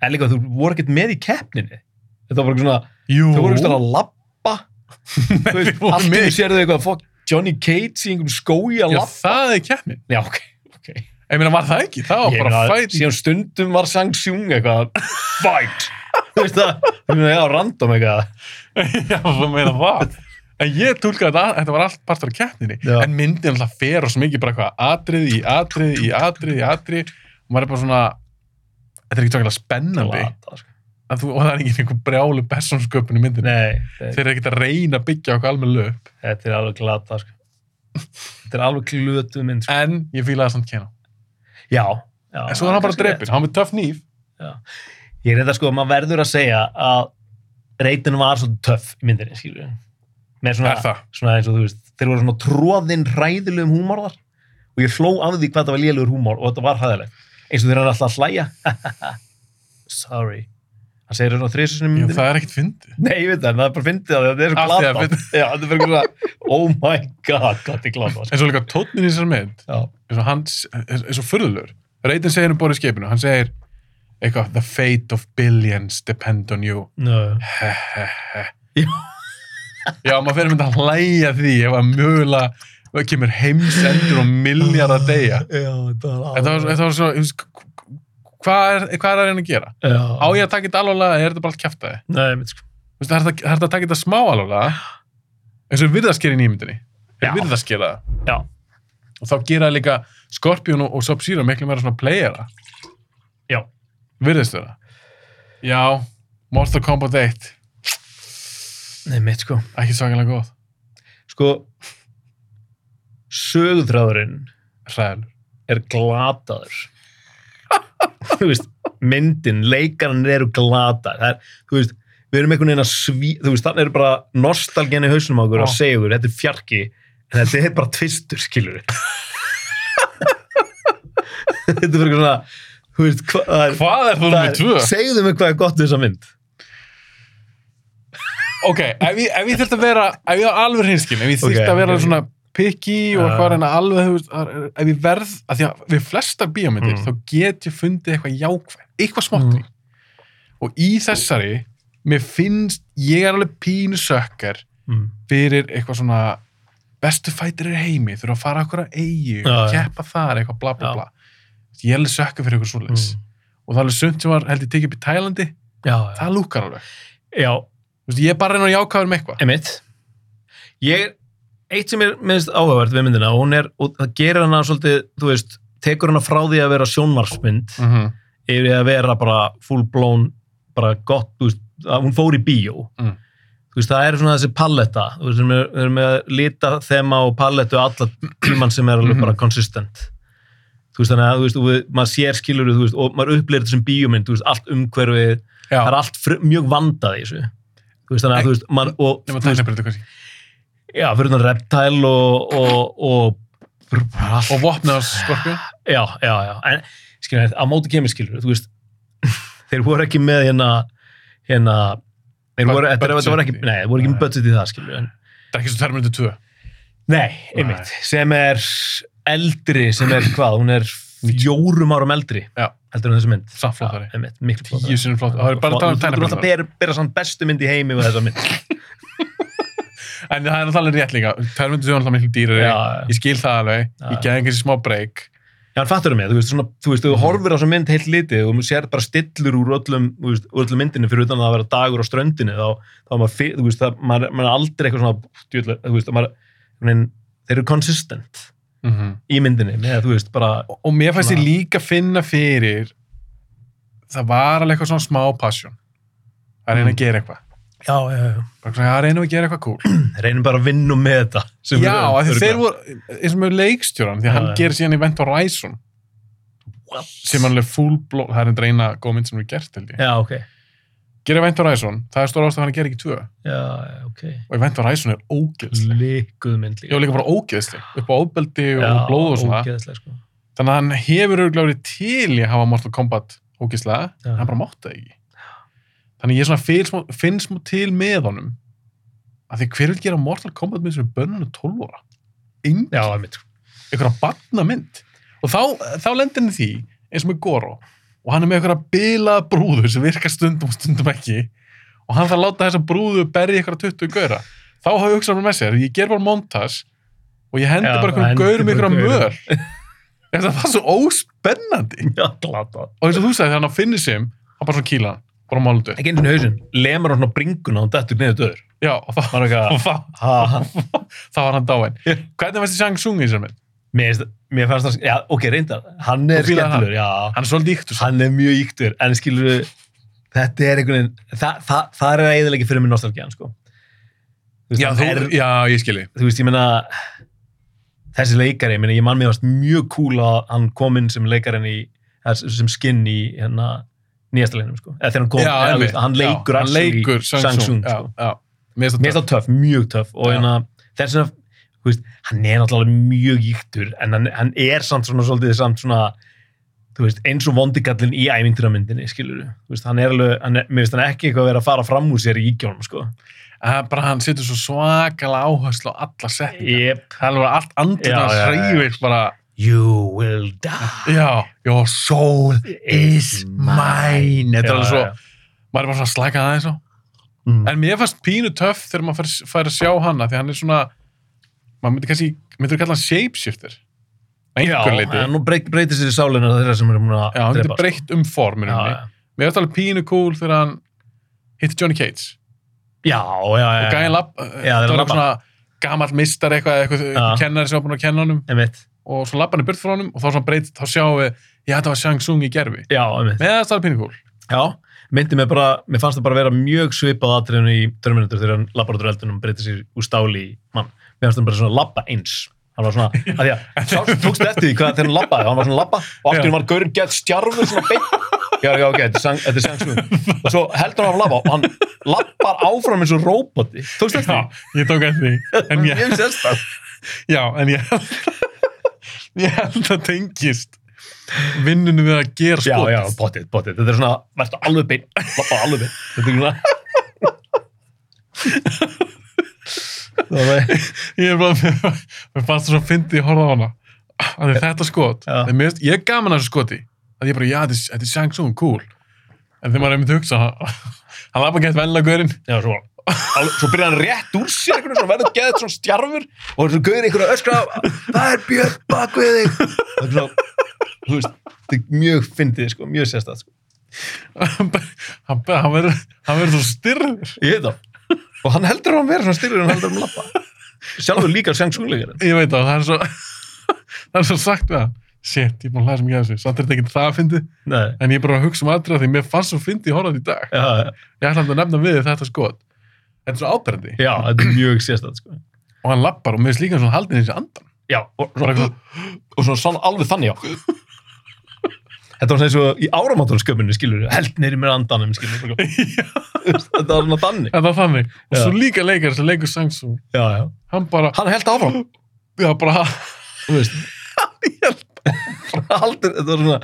en líka þú voru ekkert með í keppninni þetta var bara svona Jú. Þau voru ekki að labba Þú veist, í einu sérðu eitthvað fuck, Johnny Cage í einhverjum skói að Já, labba það er keppnin. Já, ok, ok Ég meina, var það ekki? Það var Ég bara meina, fight. Síðan stundum var Sang Sjung eitthvað Fight Þú veist það, þú meina, já, random eitthvað Já, þú meina það. En ég tólkaði þetta, þetta var allt partur af keppninni. Já. En myndin alltaf fer og svo mikið bara eitthvað atriði í atriði í atriði í atriði. Og maður er bara svona, þetta er ekki tókilega spennandi. Glata, sko. Að Þú, og það er ekki einhver brjálu persónsköpun í myndinni. Nei, þetta Þeir eru ekkert að reyna að byggja okkur almenn upp. þetta er alveg glata sko. Þetta er alveg klötuð mynd sko. En ég fílaði samt kena. Já, já En svo er hann bara drepin. Hann með töff nýf. Ég er þetta sko, maður verður að segja að reytin var svolítið töff í við. Með svona, það? svona eins og þú veist, þeir voru svona tróðinn hræðilegum húmor þar og ég hló af því hvað það var lélugur húmor og þetta var hræðilegt. Eins og þeir eru alltaf að hlæja. Sorry. Hann segir það svona þrisunum Jú, myndinni. það er ekkert fyndið. Nei, ég veit það, en það er bara fyndið að þetta er svo glata. oh my god, þetta er glata. En svo líka tónnin í þessar mynd, eins og furðulegur. Reytin segir um borðið skipinu, hann segir eitthvað, the fate of billions depend on you. no. He, he, he. Já. Maður fyrir mynd að hlæja því ef að mögulega það kemur heimsendur og miljard að deyja. Já, þetta var var, þetta var svo, þú veist, hvað er, er að reyna að gera? Já. Á ég að taka þetta alvarlega eða er þetta bara allt kæftæði? Nei, mitt sko. Þú veist, það er þetta- það að taka þetta smá alvarlega eins og virðaskeri í nýmyndinni. Já. Er virðaskera það? Já. Og þá gera líka Scorpion og, Sub-Zero miklu meira svona playera. Já. Virðist þeirra. Já, Mortal Kombat 1, Nei, mitt sko. ekki svakalega góð. Sko, sögutræðurinn Hræðilur. er glataður. þú veist, myndin, leikarinn eru glataður. Það er, þú veist, við erum einhvern veginn að sví, þú veist, þannig er bara nostalgjan í hausnum á okkur að segja okkur, þetta er fjarki, en þetta er bara tvistur, skilur við. þetta er bara eitthvað svona, þú veist, hvað er, Hvað er tvö? segðu mig hvað er gott þessa mynd. Ok, ef ég, ég þurft að vera, ef ég á alveg hinskinn, ef ég þurft Ok, að vera ok, ok. svona picky og eitthvað alveg, þú veist, að- ef ég verð, að því að við flestar bíómyndir, Mm. þá get ég fundið eitthvað jákvæð, eitthvað smátt í. Og í þessari, mér finnst, ég er alveg pínu sökkar Mm. fyrir eitthvað svona bestu fætir í heimi, þurfa að fara okkur að eigi, já. keppa þar, eitthvað bla bla bla. Ég er alveg sökkar fyrir eitthvað svoleiðis. Mm. Og það er alveg sumt sem var, held ég, tekið upp í Tælandi, Já, já. það lúkar alveg. Já, Þú veist, ég er bara að reyna að jákvæður með eitthvað. Emitt. Ég, eitt sem er minnst áhugavert við myndina, og hún er, og það gerir hana svolítið, þú veist, tekur hana frá því að vera sjónvarsmynd Mm -hmm. yfir að vera bara full blown, bara gott, þú veist, að hún fór í bíó. Mm. Þú veist, það er svona þessi palletta, þú veist, við erum- með að lita þema og pallettu alla tíman sem er alveg Mhm. bara consistent. Þú veist, þannig að, þú veist, við, maður sér skilur, og maður upplýður þetta sem bíómynd, þú veist, allt umhverfið, það er allt mjög vandað í þessu. Þú veist, þannig að, þú veist, man, og, nema þú veist, tæknabreytu kannski. Já, fyrir þannig reptile og, og, og, og skorpjón. já, já, já, en skilur, á móti kemur skilur, þú veist, þeir voru ekki með hérna, hérna, þeir voru, þetta er- voru ekki, nei, þeir voru ekki með budget í það, skilur, en, Það er ekki svo Terminator 2. nei, einmitt, sem er eldri, sem er hvað, hún er fjórum árum eldri, Já. heldur en þessi mynd. Já, einmitt, miklu Tíu sinni flott. Það er bara að tala um Þú ert alltaf að tæknabreytu. bera, bera samt bestu mynd í heimi með þessa mynd. En það er náttúrulega rétt líka. 2 er alltaf miklu dýrari. Já, já. Ég skil það alveg. Já. Ég geði einhversi smá break. Já, hann fattur mig, þú veist, svona, þú veist, þú horfir á þessa mynd heilt litið og þú sér bara stillur úr öllum, þú veist, úr öllum myndinu fyrir utan að það vera dagur á ströndinu, þá, þá er maður, fi- þú veist, það, maður, maður er aldrei eitthvað svona, djúlega, þú veist, maður, men, þeir eru consistent Mm í myndinni, með, þú veist, bara, og, og mér fannst ég líka finna fyrir það var alveg eitthvað svona smá passion. Að reyna Mm. að gera eitthvað. já, já, já, að reyna að gera eitthvað cool. reynum bara að vinna með þetta. sem Já, er- þeir voru, eins og með leikstjóran, því að hann gerir síðan Event Horizon. sem er alveg full bló, það er endur eina góð mynd sem er gert held ég. Já, ok. Gerir Event Horizon, það er stóra ástæð að hann gerir ekki tvö Já, já, ok. og Event Horizon er ógeðsleg. Likuð mynd líka. Já, líka bara ógeðsleg, upp á óbeldi og Já, blóð og svona. ógeðslega, sko. Þannig að hann hefur verið til í að hafa Mortal Kombat ógeðslega, Já. en hann bara mátti það ekki. Þannig að ég svona finn smá til með honum að því hver vil gera Mortal Kombat mynd sem er bönnun og 12 ára? Engin. Já, einmitt. einhverja batna mynd og þá, þá lendir hann í því eins og með Goro og hann er með einhverja bilaða brúður sem virkar stundum og stundum ekki og hann þarf að láta þessa brúðu berja einhverja 20 gauðra þá hafa ég hugsað með sér, ég ger bara montas og ég hendi Já, bara gauðrum bara einhverja gaurum. möl þetta var svo óspennandi Já, og eins og þú sagði þegar hann finnir sem hann bara svona hann, bara máluðu Ekki eins og hausinn. Lemur hann á bringuna og hann dettur niður döður. já, og eitthvað, þá var hann dáinn hvernig veist þið Shang Tsung í þessar mynd? Mér, mér fannst það, já, ok, reyndar. Hann er skemmtilegur, já. hann er svolítið íktur Hann er mjög íktur, en skilur þetta er einhvern veginn, það, það, það er eiginlega fyrir mig nostalgían, sko. Veist, já, þú, er, já, ég skilji þú veist, ég meina þessi leikari, ég meina, ég man mér varst mjög cool að hann kom inn sem leikarinn í, sem skinn í hérna nýjasta leinum, sko. Eða þegar hann kom, já, eða, veist, hann leikur Tsung Tsung, já, sko. Mér finnst það það töff, mjög töff og hérna, þess að veist, hann er náttúrulega mjög íktur en hann, hann er samt svona svolítið samt svona veist, eins og vondigallin í ævintýramyndinni, skilur þú veist, hann er alveg, hann er, mér finnst hann ekki eitthvað að vera að fara fram úr sér í íkjónum, sko. Töff bara hann setur svo svakalega áherslu á alla setningar. Yep. það er alveg allt andið Já, að hreyfir bara You will die. Já, your soul is mine. þetta er alveg svo, maður er bara svona að slæka það eins og. Mm. en mér fannst pínu töff þegar maður fær, að sjá hana því hann er svona maður myndi kannski, myndir kalla hann shapeshifter Já, en nú breyt, breytir sér í sálinu þeirra sem eru múin að já, hann getur drepa, breytt um forminu mér já. finnst alveg pínu cool þegar hann hitti Johnny Cage Já, já, já. og gæði lapp, það var svona gamall mistar eitthvað, eitthvað, kennari sem var búin að kenna honum Einmitt. og svo lappa hann í burt frá honum og þá, svona breyt, þá sjáum við, já þetta var Shang Tsung í gerfi Já, einmitt. með það er pínu cool Já, myndi mig bara, mér fannst það bara vera mjög svipað atriðinu í Terminator þegar hann lappar út úr eldunum og breytir sér úr stáli í mann. Mér fannst það bara svona lappa eins. Hann var svona, að því að, sá, tókstu eftir því hvað þegar hann lappaði, hann var svona lappa og aftur Já. var gaurinn gett stjarfur svona beint. Já, já, ok, þetta er sangsugum. Og svo heldur hann að lappa og hann lappar áfram eins og róboti. Tókstu eftir já, því? ég tók eftir því en ég, Mjög sérstæð. já, en ég ég held að tengist vinnunum við að gera Já, skot já, potið, potið. Þetta er svona, verður alveg beint, lappa alveg beint. Þetta er svona... Það er, ég er bara, mér fannst það svo fyndið að horfa á hana. Að þetta skot, finnst- ég er gaman að þessu skoti. Að ég bara, já, þetta er- Tsung, cool. En þegar maður er myndið að hugsa hann, hann lappa gett vennilega gaurinn. Já, svo, svo byrjar hann rétt úr sér verður geðið svona stjarfur og svo gauður einhverju að öskra það er Björn bak við þig. Þetta er mjög fyndið, sko, mjög sérstætt sko. hann verður svo styrður ég veit það, og hann heldur að hann vera svona styrfur en hann heldur að hann lappa sjálfur líka sjangsungleikir ég veit það, það er svo það er svo sagt hann. Shit, ég er búin að hlæða sem ég að þessu, samt er þetta ekki það að fyndi. En ég er bara að hugsa um aðrið því mér fannst svo fyndi að horfa á þetta í dag. Já, já, ég ætla að nefna við þetta skot. Þetta er svo áberandi. Já, þetta er mjög sérstætt sko. og hann lappar og mér líka svona haldin þessi andan. Já, og, svona, og svona sann, alveg þannig, já Þetta var eins og í áramáttursköpunni, skilur held neyri mér andanum, skilur. Þetta var svona þannig. þetta var þannig og svo líka leikar sem leikur já. hann bara, Hann held áfram, já bara þú veist. Haldur, þetta var svona,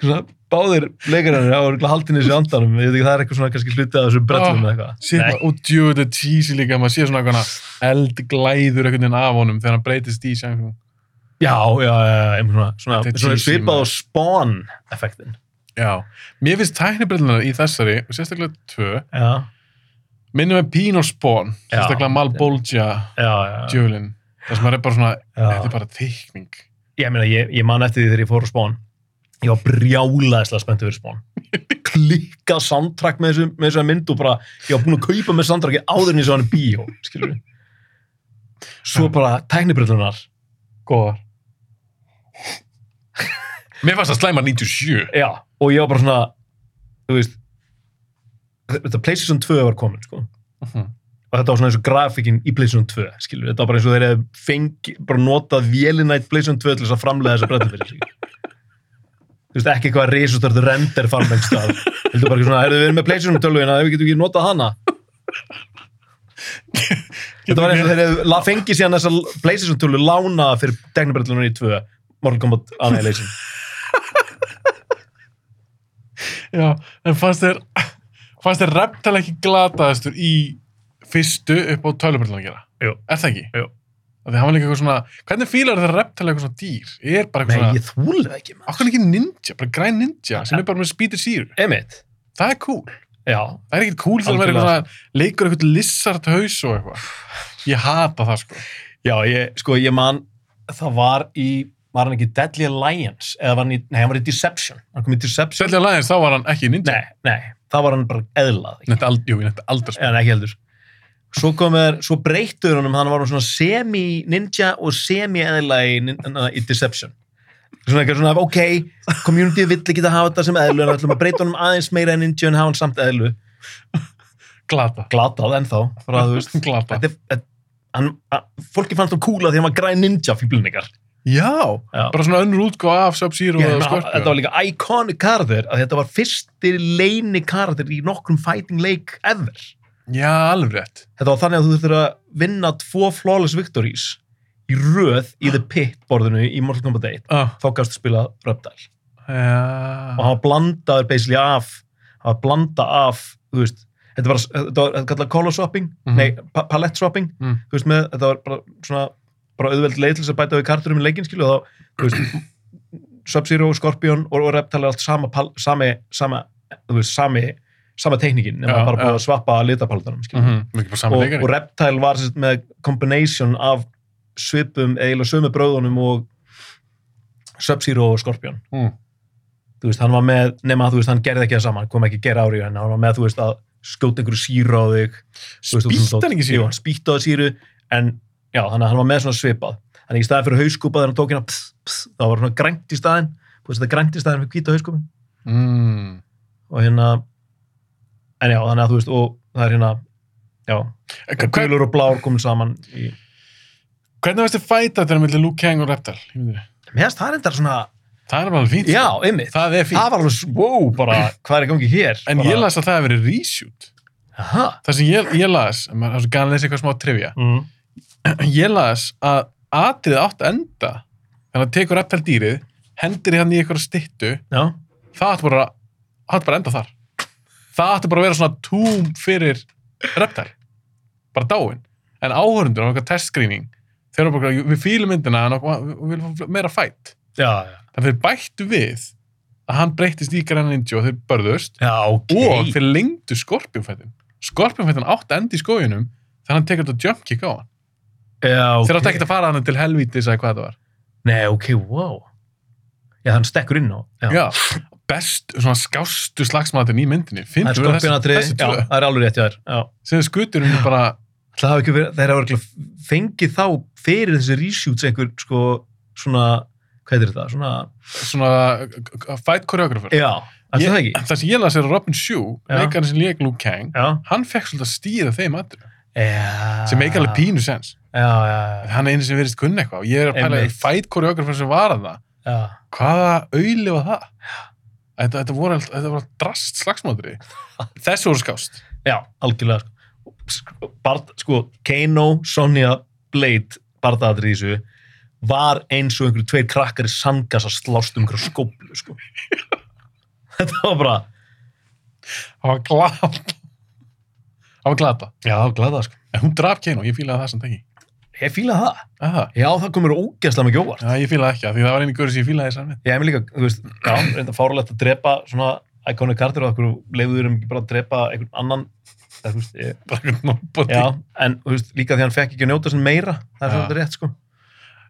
svona báðir leikarinn á örugglega haldinni þessu andanum. Ég veit ekki, það er eitthvað svona kannski hluti af þessu brellum eða eitthvað. og djú, þetta cheesy líka maður sé svona eitthvað eldglæður veginn af honum þegar hann breytist í Sangsung Já, já, já, svona, svona, er svona svipað á maður. spawn-effektin. já, mér finnst tæknibrillina í þessari og sérstaklega tvö Já, minnum með Pín og Spawn Já. sérstaklega Malbolgia já, já. djölin þar sem maður er bara svona, þetta er bara teikning Ég meina, ég, ég man eftir því þegar ég fór á Spawn. Ég var brjálaðislega spenntið fyrir Spawn. Klikkað soundtrack með þessu, með þessu mynd og bara, ég var búinn að kaupa með soundtracki áður en ég svo hann í bíó, skilur við. Svo bara tæknibrillunar. góðar mér fannst það slæma 97 Já, og ég var bara svona, þú veist, þetta PlayStation 2 var komin, sko. Mhm. Og þetta var svona eins og grafíkin í PlayStation 2, skilur. Þetta var bara eins og þeir hefði fengi, bara notað vélinætt PlayStation 2 til þess að framlega þessa breytta fyrir sig. þú veist, ekki eitthvað risustörðu render farm einhvers stað. Heldur bara ekki svona, heyrðu, við með PlayStation tölvuna, við getum ekki notað hana. Þetta var eins og þeir hefðu fengið síðan þessa PlayStation tölvu lánaða fyrir teknibrellunum í tvö, Mortal Kombat Annihilation. Já, en fannst þér fannst þér reptal ekki glataðastur í fyrstu upp á gera? Jú. Er það ekki? Jú. Af Því hann var líka eitthvað svona, hvernig fílar þetta reptal eitthvað svona dýr? Ég er bara Nei, eitthvað svona, ég þúli það ekki, maður. okkur ekki ninja, bara græn ninja sem er bara með spýtir síru. Emitt. Það er cool. Já, Það er ekkert cool þegar maður er eitthvað svona, leikur eitthvað lissart haus og eitthvað. Ég hata það sko. Já, ég, sko, ég man, það var í, var hann ekki Deadly Alliance, eða var hann í, nei, hann var í Deception, hann kom í Deception. Svelja Lions, þá var hann ekki ninja. Nei, nei, það var hann bara eðlað, nefndi ald, jú, aldrei sko. en ekki heldur. Svo kom er, svo breyttur honum, hann var hann svona semi-ninja og semi-eðla í, í Deception. Svona eitthvað svona, ok, community vill ekki að hafa þetta sem eðlu, en við ætlum að breyta honum aðeins meira en ninja en hafa hann samt eðlu. Glata. Glatað ennþá, bara þú veist. Glata. Þetta, er- þetta, hann, að, fólki fannst hann kúla því hann var græn ninja fíblinningar. Já, Já. bara svona önnur útgáð af Sub-Zero og menn, Scorpio. þetta var líka iconic karakter að þetta var fyrsti leini karakter í nokkrum fighting leik ever. Já, alveg rétt. Þetta var þannig að þú þurftir að vinna tvo flawless victories í röð í The Pit borðinu í Mortal Kombat 1 Ah, þá gafst að spila Reptile og já. hann var blandaður basically af hann var blanda af þú veist, þetta var, þetta var þetta kallað color swapping, Mhm. nei, pa palette swapping Mm. þú veist með, þetta var bara svona bara auðveld leið til þess að bæta við karturum í leikin skilu og þá, Sub-Zero, Scorpion og, og Reptile er allt sama, pal- sami, sama, sami sama teknikin, nema Já, bara búið að svappa litapaldanum, skilu Mm -hmm. Og, og Reptile var sérst, með combination af svipum, eiginlega sömu bróðunum og Sub-Zero og Scorpion Mm. þú veist, hann var með, nema þú veist, hann gerði ekki það saman, kom ekki að gera ári en hann var með, þú veist, að skjóta einhverju síru á þig Spýtt hann ekki Jú, síru? hann spýtti á það síru, en já, þannig að hann var með svona svipað þannig í staðin fyrir hauskúpa þegar hann tók hérna pss, pss, þá var svona grænt í staðin þú veist, þetta grænt í staðin fyrir hvíta hauskúpi Mm. og hérna en já, þannig að þú veist, og það er hérna já, gulur og blár komin saman í hvernig varst þið fæta þetta millir Luke Kang og Reptar? mér finnst það reyndar svona Það er bara fínt. já, sko. einmitt, Það er fínt. það var alveg, wow, bara hvað er í gangi hér En bara, ég las að það hefur verið reshoot. aha, Það sem ég, ég las, maður er svo gæðan að lesa eitthvað smá trivia. mm. Ég las að atrið átt að enda þannig að tekur Reptar dýrið, hendir hann í eitthvað styttu, já, það átti bara, bara að enda þar. Það átti bara að vera svona túm fyrir Reptar. Bara dáin. En áhörundur á eitthvað testscreening, þeir eru bara, við fýlum myndina okkur- við viljum meira fætt. Þannig að þeir bættu við að hann breyttist í græna ninja og þeir börðust já, ok og þeir lengdu skorpjónfættin. Skorpjónfættin átti að enda í skóginum þegar hann tekur þetta jump kick á hann. Já, Þeir ok átti ekkert að fara hann til helvítis eða hvað þetta var. nei, ok, wow já, hann stekkur inn á já, Já, best, svona skástu slagsmatin í myndinni. það er já, tvö. það er alveg rétt þér já Sem skutur um bara, Það hafa ekki verið, þeir hafa örugglega fengið þá fyrir þessi reshoots einhver sko svona, hvað er þetta, svona svona fight choreographer. já, er það ekki? Það sem ég er að Robin Shue, Já. leikarinn sem leik Luke Kang, Já, hann fekk svolítið að stýra þeim aðri. já Sem alveg pínu sens. Hann er einu sem verðist kunna eitthvað. og Ég er að pæla Einmitt. fight choreographer sem var að það. hvaða auðli var það? Þetta, þetta voru allt, þetta voru allt drast slagsmátri. Þessu voru skást. já, algjörlega sko. Bart, sko, Kano, Sonja, Blade bardaðatrið í þessu var eins og einhverju tveir krakkar í sangas að slást um einhverju skóplu sko. þetta var bara Það var glata. Það var glata. já, glada sko. En hún draf Kano, ég fílaði það samt ekki. Ég fílaði það, Aha. já, það komur ógeðslega mikið óvart. Já, ég fílaði ekki, af því það var einu görður sem ég fílaði þessar með. Ég hef mér líka, þú veist, já, reynda fáralegt að drepa svona iconic karakter og okkur leiður um ekki bara að drepa einhvern annan það, þú veist, ég, Bara einhvern nobody. já, en þú veist, líka því hann fekk ekki að njóta sem meira, það er svolítið rétt, sko.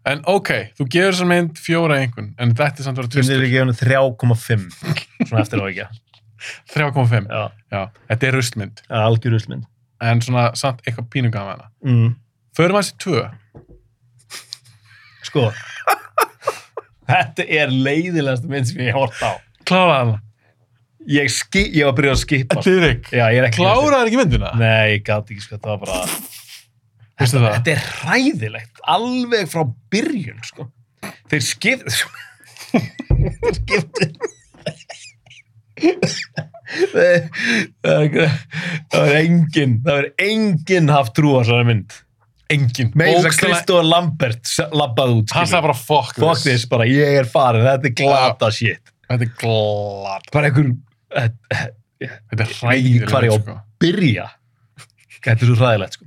En ok, þú gefur þessar mynd fjóra einhvern, en þetta er samt að vera Tvistur tvistur. ekki hann 3,5 svona eftir á ekki, 3,5. já, Já, þetta rustmynd. já algjör usmynd. En svona samt eitthvað pínunga af hana. Förum að þessi tvö. Sko, þetta er leiðilegast mynd sem ég hort á. Kláraði hana. Ég, ég var að byrja að skipa. ég er ekki... kláraði ekki myndina? Nei, ég gæti ekki, sko, það var bara... Það? Þetta er hræðilegt, alveg frá byrjun, sko. Þeir skipt... Þeir skiptu... það er það er engin það er engin haft trú á svona mynd engin með þess að Bókstaflega- Kristóð Lambert labbað út hann sagði bara fuck, fuck this, bara ég er farin þetta er glata shit. Þetta er glad bara einhver þetta er Ég veit ekki hræðilegt hvar ég á- sko. byrja? Þetta er svo hræðilegt sko.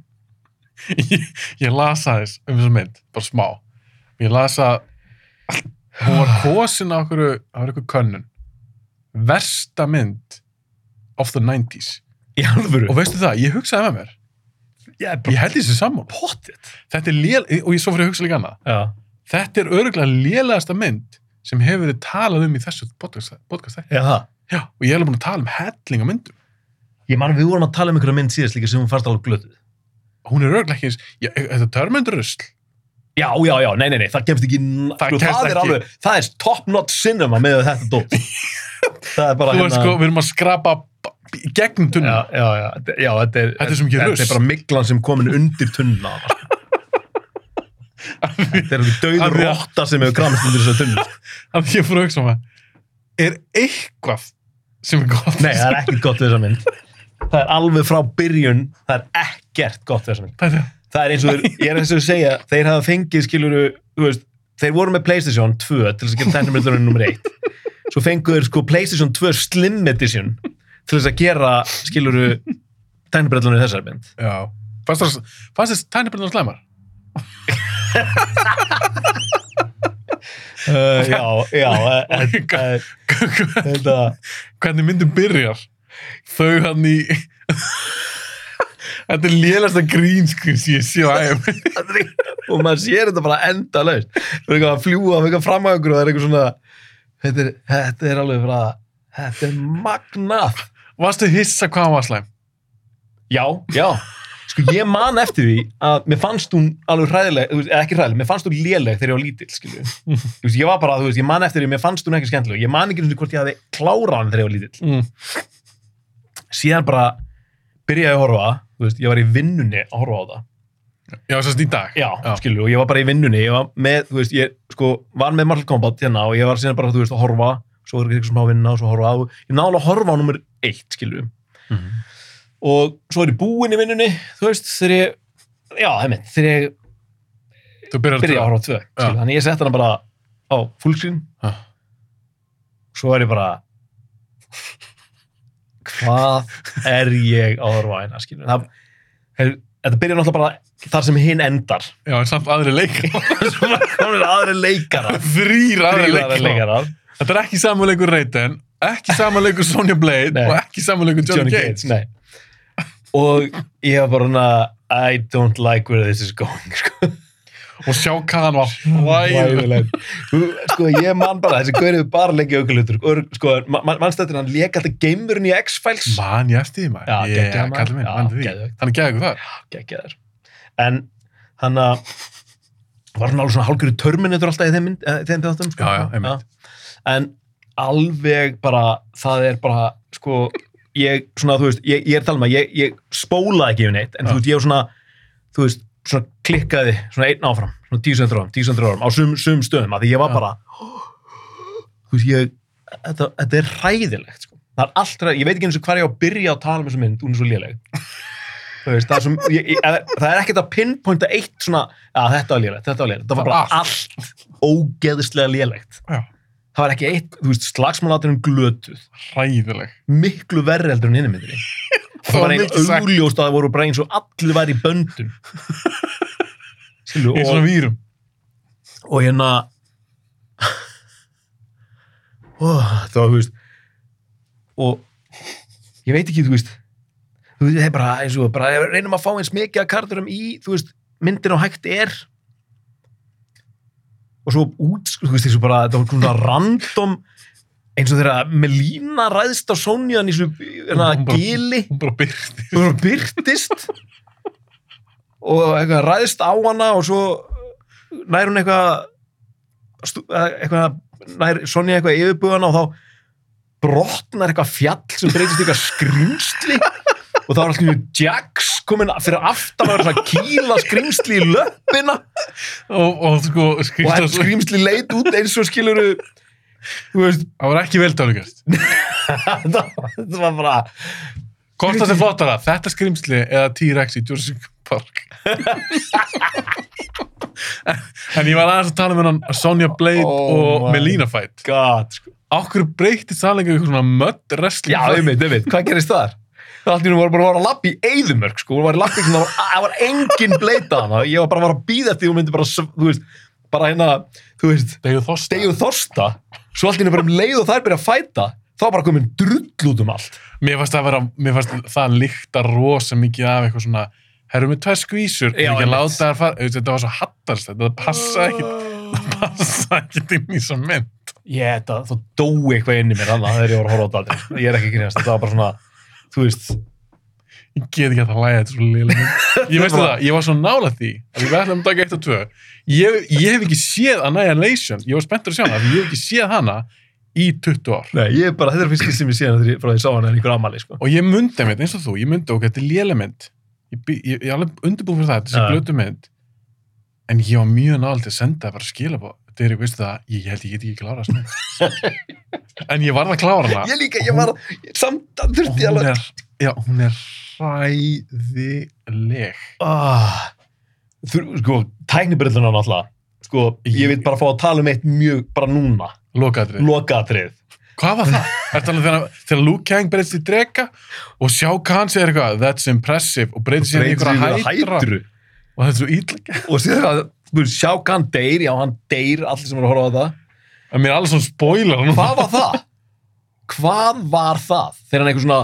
ég, ég las aðeins um þessa mynd, bara smá. Ég las að hún var kosin á einhverju á einhverju könnun. Versta mynd of the 90s í alvöru? Og veistu það, ég hugsaði með mér ég held þessi saman pottit þetta er lél, og ég svo fyrir að hugsa líka annað. Já. Þetta er örgulega lélegasta mynd sem hefur verið talað um í þessu podcast, Já. Já, og ég er alveg búin að tala um helling á myndum. Ég man við vorum að tala um einhverja mynd síðast líka sem hún fannst alveg glötuð. hún er örgulega ekki eins, já, þetta er törmyndurusl Já, já, já, nei, nei, nei, það kemst ekki, Það það, sko, kemst það er ekki. alveg, það er top-notch cinema með þetta dót. það er bara þú veist sko, við erum að skrapa gegnum tunna Já, já, já, þetta- er, Þetta er Þetta er bara miklan sem komin undir tunna. þetta er döður að- rotta sem hefur kramist undir þessa tunnu. að ég fór að hugsa um það er eitthvað sem er gott Nei, það er ekkert gott við þessa mynd. Það er alveg frá byrjun, það er ekkert gott við þessa mynd. það er eins og, þeir- ég er eins og að segja þeir hafa fengið, skiluru, þú veist þeir voru með Playstation 2 til þess að gera tennumröldurinn nummer 1 svo fenguður sko Playstation 2 Slim Edition til þess að gera, skiluru tennumröldurinn í þessari mynd. Já, fannst það þess tænibrinnar slæmar? Uh, já, já uh, uh, hvernig myndum byrjar? Þau hann í þetta er lélasta grínskrin sem ég sé á ægum og maður sér þetta bara enda laust það er eitthvað að fljúa með eitthvað fram á ykkur og það er eitthvað svona þetta er, þetta er alveg bara þetta er magnað varstu hissa hvað hann var slæm Já, já. Sko ég man eftir því að mér fannst hún alveg hræðileg, eða ekki hræðileg, mér fannst hún léleg þegar ég var lítill, skilju. Veist, ég var bara, þú veist, ég man eftir því, mér fannst hún ekki skemmtileg. Ég man ekki sinni hvort ég hafi klárað hann þegar ég var lítill. mm. Síðan bara byrjaði að horfa, þú veist, ég var í vinnunni að horfa á það. já, sérst í dag Já, Já. skilju, og ég var bara í vinnunni, ég var með, þú veist, ég, sko, var með Mortal Kombat hérna og ég var síðan bara, þú veist, að horfa, svo er eitthvað smá vinna og svo horfa á, ég alveg að horfa á nummer eitt, skilju. Mhm. og svo er ég búinn í vinnunni þú veist, þegar ég já, heimitt, þegar ég þú byrjar byrja að horfa á tvö skilur, þannig ég sett hana bara á fullscreen Já. svo er ég bara hvað er ég að horfa á hérna er, þetta byrja náttúrulega bara þar sem hinn endar. Já, en samt aðri leik svo bara komið aðri leikara þrýr aðri Þrír aðrir leik leikarar þetta er ekki samanleikur Rayton ekki samanleikur Sonja Blade Nei. og ekki samanleikur Johnny, Cage nei. og ég var bara hana I don't like where this is going sko og sjá hvað hann var. Þú- sko ég man bara þessi gaurið bara leikja aukulutur sko, ma ma mannstættir hann leka alltaf geimurinn í X-Files man ég eftir því maður Já, geggjaður maður. kallinn minn, Já, man því. hann er geggur þar geggjaður en hann var hann alveg svona hálfgjörðu Terminator alltaf í eh, þeim þáttum sko. Já, já, einmitt. En alveg bara það er bara sko ég svona þú veist ég, ég er að tala um að ég, ég spólaði ekki yfir neitt en Já. þú veist ég var svona þú veist svona klikkaði svona einn áfram svona árum, tíu sendur árum á sum, sum stöðum að því ég var bara þú veist ég þetta, þetta er hræðilegt sko. Það er allt hræðilegt, ég veit ekki eins og hvað ég á að byrja að tala um þessu mynd, hún er svo léleg. Veist, það er, ég, ég, það er ekkert að pinpointa eitt svona, að þetta var lélegt, þetta var lélegt. Það var bara allt, ógeðislega lélegt. Já. Það var ekki eitt, þú veist, slagsmálaturinn glötuð. Hræðileg. Miklu verri heldur en hinni myndinni það var einn mikið sagt. augljóst að það voru bara eins og allir væri í böndum. Skilu, í svona og, vírum. og hérna ó, það var, þú veist og ég veit ekki, þú veist þú veist, það er bara eins og bara reynum að fá eins mikið að kardurum í, þú veist myndin á hægt er og svo út, þú veist, þessu bara þetta var svona random eins og þegar Melína ræðst á Sonjan í þessu hérna, gili. hún bara byrti hún bara byrtist og eitthvað ræðst á hana og svo nær hún eitthvað eh, eitthvað nær Sonja eitthvað yfirbúðana og þá brotnar eitthvað fjall sem breytist eitthvað skrýmsli og þá er alltaf Jax komin fyrir aftan að vera svona kýla skrýmsli í löppina. Og, og sko og þetta skrýmsli leit út eins og veist, það var ekki vel tálugast þetta þetta var bara Hvort það er flottara, þetta skrimsli eða T-Rex í Jurassic Park? En ég var aðeins að tala um hennan Sonja Blade Oh og Melina fight. God sko. Ákveður breytti salinga eitthvað svona mud wrestling já, fight? einmitt, einmitt, hvað gerist þar? Allt í nú voru bara að vara að lappa í eyðumörk sko, hún var í lappi, það var, það var engin bleita hana, ég var bara að vara að býða því hún myndi bara, þú veist, bara hérna þú veist, Degju Þorsta. svo allt í nú bara um leið og þær byrja að fæta þá var bara komin drull út um allt. Mér fannst það að vera, mér fannst það líkta rosa mikið af eitthvað svona Herrum við tvær skvísur, Já, ekki að láta þær fara. Auðvitað, Þetta var svo hattarslegt, þetta passa ekki passa ekki inn í svo mynd. Ég, þetta, þá dói eitthvað inn í mér annað ég var að ég er ekki að grínast, þetta var bara svona þú veist, Ég get ekki að það læga þetta svo liðlega mynd. Ég veistu það, ég var svo nála því að við ætlum að taka eitt og tvö. Ég, ég hef ekki séð Annihilation. Ég var spenntur að sjá hana, ég hef ekki séð hana í 20 ár. Nei, ég er bara, þetta er fyrst sem ég sé hana frá því ég sá hana en einhver amali, sko. Og ég myndi einmitt eins og þú, ég myndi okkur, þetta er léleg mynd. Ég, ég, ég er alveg undirbúin fyrir það, þetta er glötu mynd. En ég var mjög nála til að senda það bara skila er, veistu það, ég, ég held ég get ekki klára en ég varð að klára hana. Ég líka, ég var, samt að þurfti hún alveg er, já, hún er hræðileg. Ah, þur, sko, tæknibrilluna náttúrulega. Sko, ég veit bara að fá að tala um eitt mjög, bara núna, lokaðrið lokaðatrið Hvað var það? Er það þegar, þegar Luke Kang breytist í drega og sjá Khan segir eitthvað that's impressive og breytist sér í einhverja hætru og þetta er svo ítlækja og síðan að þú veist, sjá hvað hann deyr, já hann deyr allir sem eru að horfa á þetta, en mér er alls svona spoiler hvað var það? hvað var það? þegar hann eitthvað svona,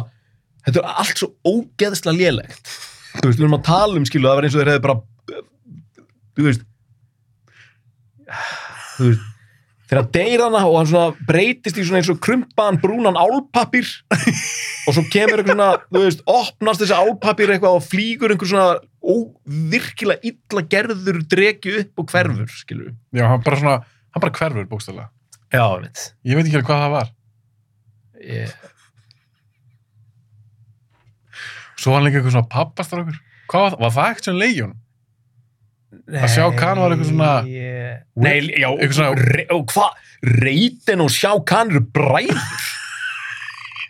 þetta er allt svo ógeðslega lélegt þú veist, við erum að tala um skilu, það var eins og þeir hefði bara þú veist þú veist þegar hann deyr hana og hann svona breytist í svona eins og krumpaðan brúnan álpapir og svo kemur eitthvað svona, þú veist, opnast þessi álpapir eitthvað og flýgur einhver svona óvirkilega illa gerður dregi upp og hverfur, skilur við. Já, hann bara svona, hann bara hverfur bókstæðlega. Já, veit. Ég veit ekki alveg hvað það var. Ég... Svo var hann líka eitthvað svona pappastrákur. Hvað var það? Var það ekkert sem leikjón? Að sjá Khan var eitthvað svona- Ég... Nei, já, Eitthvað svona- og hvað? Reytin og sjá kann eru bræður.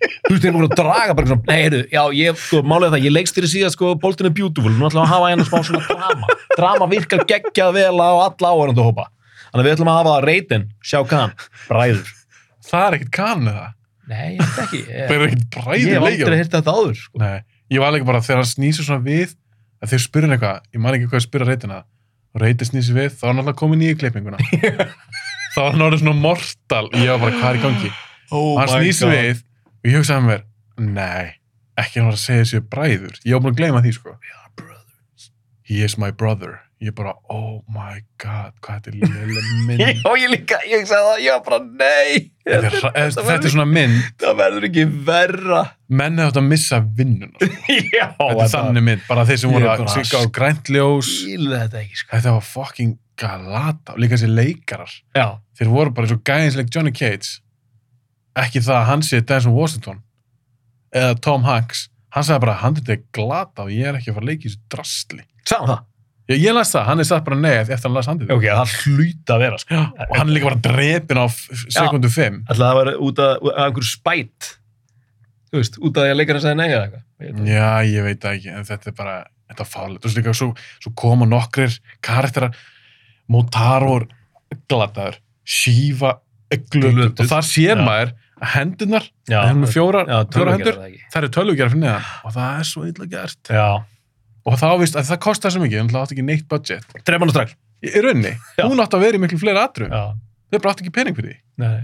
Þú veist, þeir búin að draga bara svona, nei, heyrðu, já, ég, sko, málega það, ég leikst þér síðan, sko, boltin er beautiful, nú ætlum við að hafa hérna smá svona drama. Drama virkar geggjað vel á alla áhverjandu hópa. Þannig að við ætlum að hafa reytin, sjá kann, bræður. Það er ekkert Khan eða? Nei, ég veit ekki. Ég, Það er ekkert ég bræðið hef aldrei heyrt þetta áður, sko. Nei, ég var líka bara þegar hann snýsir svona við að þeir spyrir hann eitthvað, ég man ekki hvað að spyrja reytina og reyti snýsir við, þá var hann alltaf komin í klippinguna. þá var hann orðið svona mortal ég var bara, hvað er í gangi? Oh hann snýsir við og ég hugsaði með mér, nei, ekki hann var að segja þessu bræður. Ég var búin að gleyma því, sko. He is my brother. Ég bara, oh my god, hvað þetta er léleg mynd. Og ég líka, ég sagði það, ég var bara, nei. þetta, er, hra- þetta er svona mynd, Það verður ekki verra. menn hefði átt að missa vinnuna. sko. Já, Þetta er þannig mynd, bara þeir sem voru að bara sigga á grænt ljós. Skil þetta ekki, sko. Þetta var fucking galata líka þessi leikarar. Já. Þeir voru bara eins og gæðinsleik Johnny Cage. Ekki það að hann sé Denzel Washington eða Tom Hanks. Hann sagði bara, hann þetta er glata og ég er ekki að fara að leika í þessu drastli. Saman það. Ég, ég las það, hann er satt bara nei eftir að hann las handið. Ok, það hlýta að vera, sko. Og hann er líka bara drepin á sekundu 5. Ætla það var út af, einhverju spæt. Þú veist, út af því að leikarinn sagði nei eða eitthvað. Já, ég veit það ekki, en þetta er bara, þetta er fálið. Þú veist líka, svo, svo koma nokkrir karakterar, Motaro glataður, Shiva glötuð og þar sér maður að hendurnar, Já, það er með fjórar, Já, tölvugerðar hendur, það það eru tölvugjara fyrir neðan og það er svo illa gert. Já. Og þá vist að það kostar svo mikið, það átti ekki neitt budget. Dref hann strax. Í Já. hún átti að vera í miklu fleiri atrum. Já. Þau bara átti ekki pening fyrir því. Nei.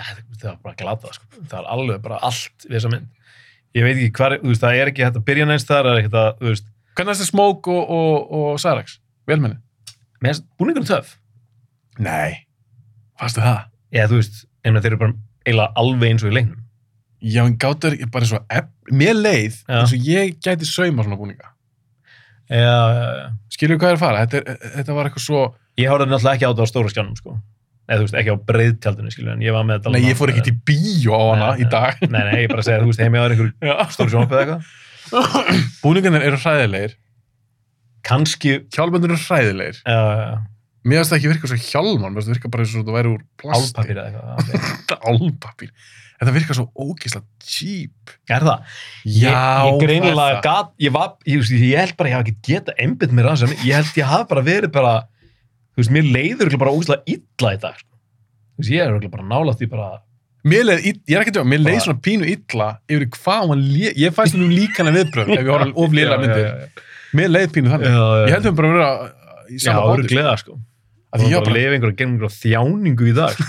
Það, það var bara glatað, sko. Það er alveg bara allt við þessa mynd. Ég veit ekki hvað, það er ekki hægt að byrja neins þar, það er ekki að, þú veist, Hvernig er þetta Smoke og, og, og Sarax? Velmenni? með búningunum töf. Nei. Fastu það? Já, þú veist, einmitt þeir eru bara eiginlega alveg eins og í leiknum. Já, en gáttu ekki bara svo mér leið Já. eins og ég gæti sauma svona búninga. Já, já, já. Skilur hvað er að fara? Þetta, er, þetta var eitthvað svo... Ég horfði náttúrulega ekki á þetta á stóra skjánum, sko. Eða, þú veist, ekki á breiðtjaldinu, skilju, en ég var með þetta Nei, ég fór ekki til bíó á hana í dag. Nei, nei, ég bara segja, þú veist, heimi á þér einhver Já. stóru sjónvarpið eða eitthvað. Búningarnir eru hræðilegir. Kanski, Hjálmöndur eru hræðilegir. uh, mér finnst það ekki virka svo hjálman, mér finnst það virka bara eins og það væri úr plasti. Álpapír eða eitthvað. Álpapír. Þetta virka svo ógeðslega cheap. Er það? Já, ég, ég greinilega það það. gat, ég var, ég, þú ég held bara, ég hef ekki geta einbytt mér aðeins, ég held ég hafi bara verið bara, þú veist, mér leiður bara ógæslega illa í dag, sko. Þú veist, ég er bara nála því bara, Mér leið, ég er ekki að tjóka, mér leið svona pínu illa yfir í hvað hann ég fæst um líkana viðbröð ef ég horfði of lýra myndir. Já, Mér leið pínu þannig. já, já. Ég held við bara að vera í Já, sama það báti. eru gleða, sko. Af því ég var bara að lifa einhverja genið einhverja þjáningu í dag.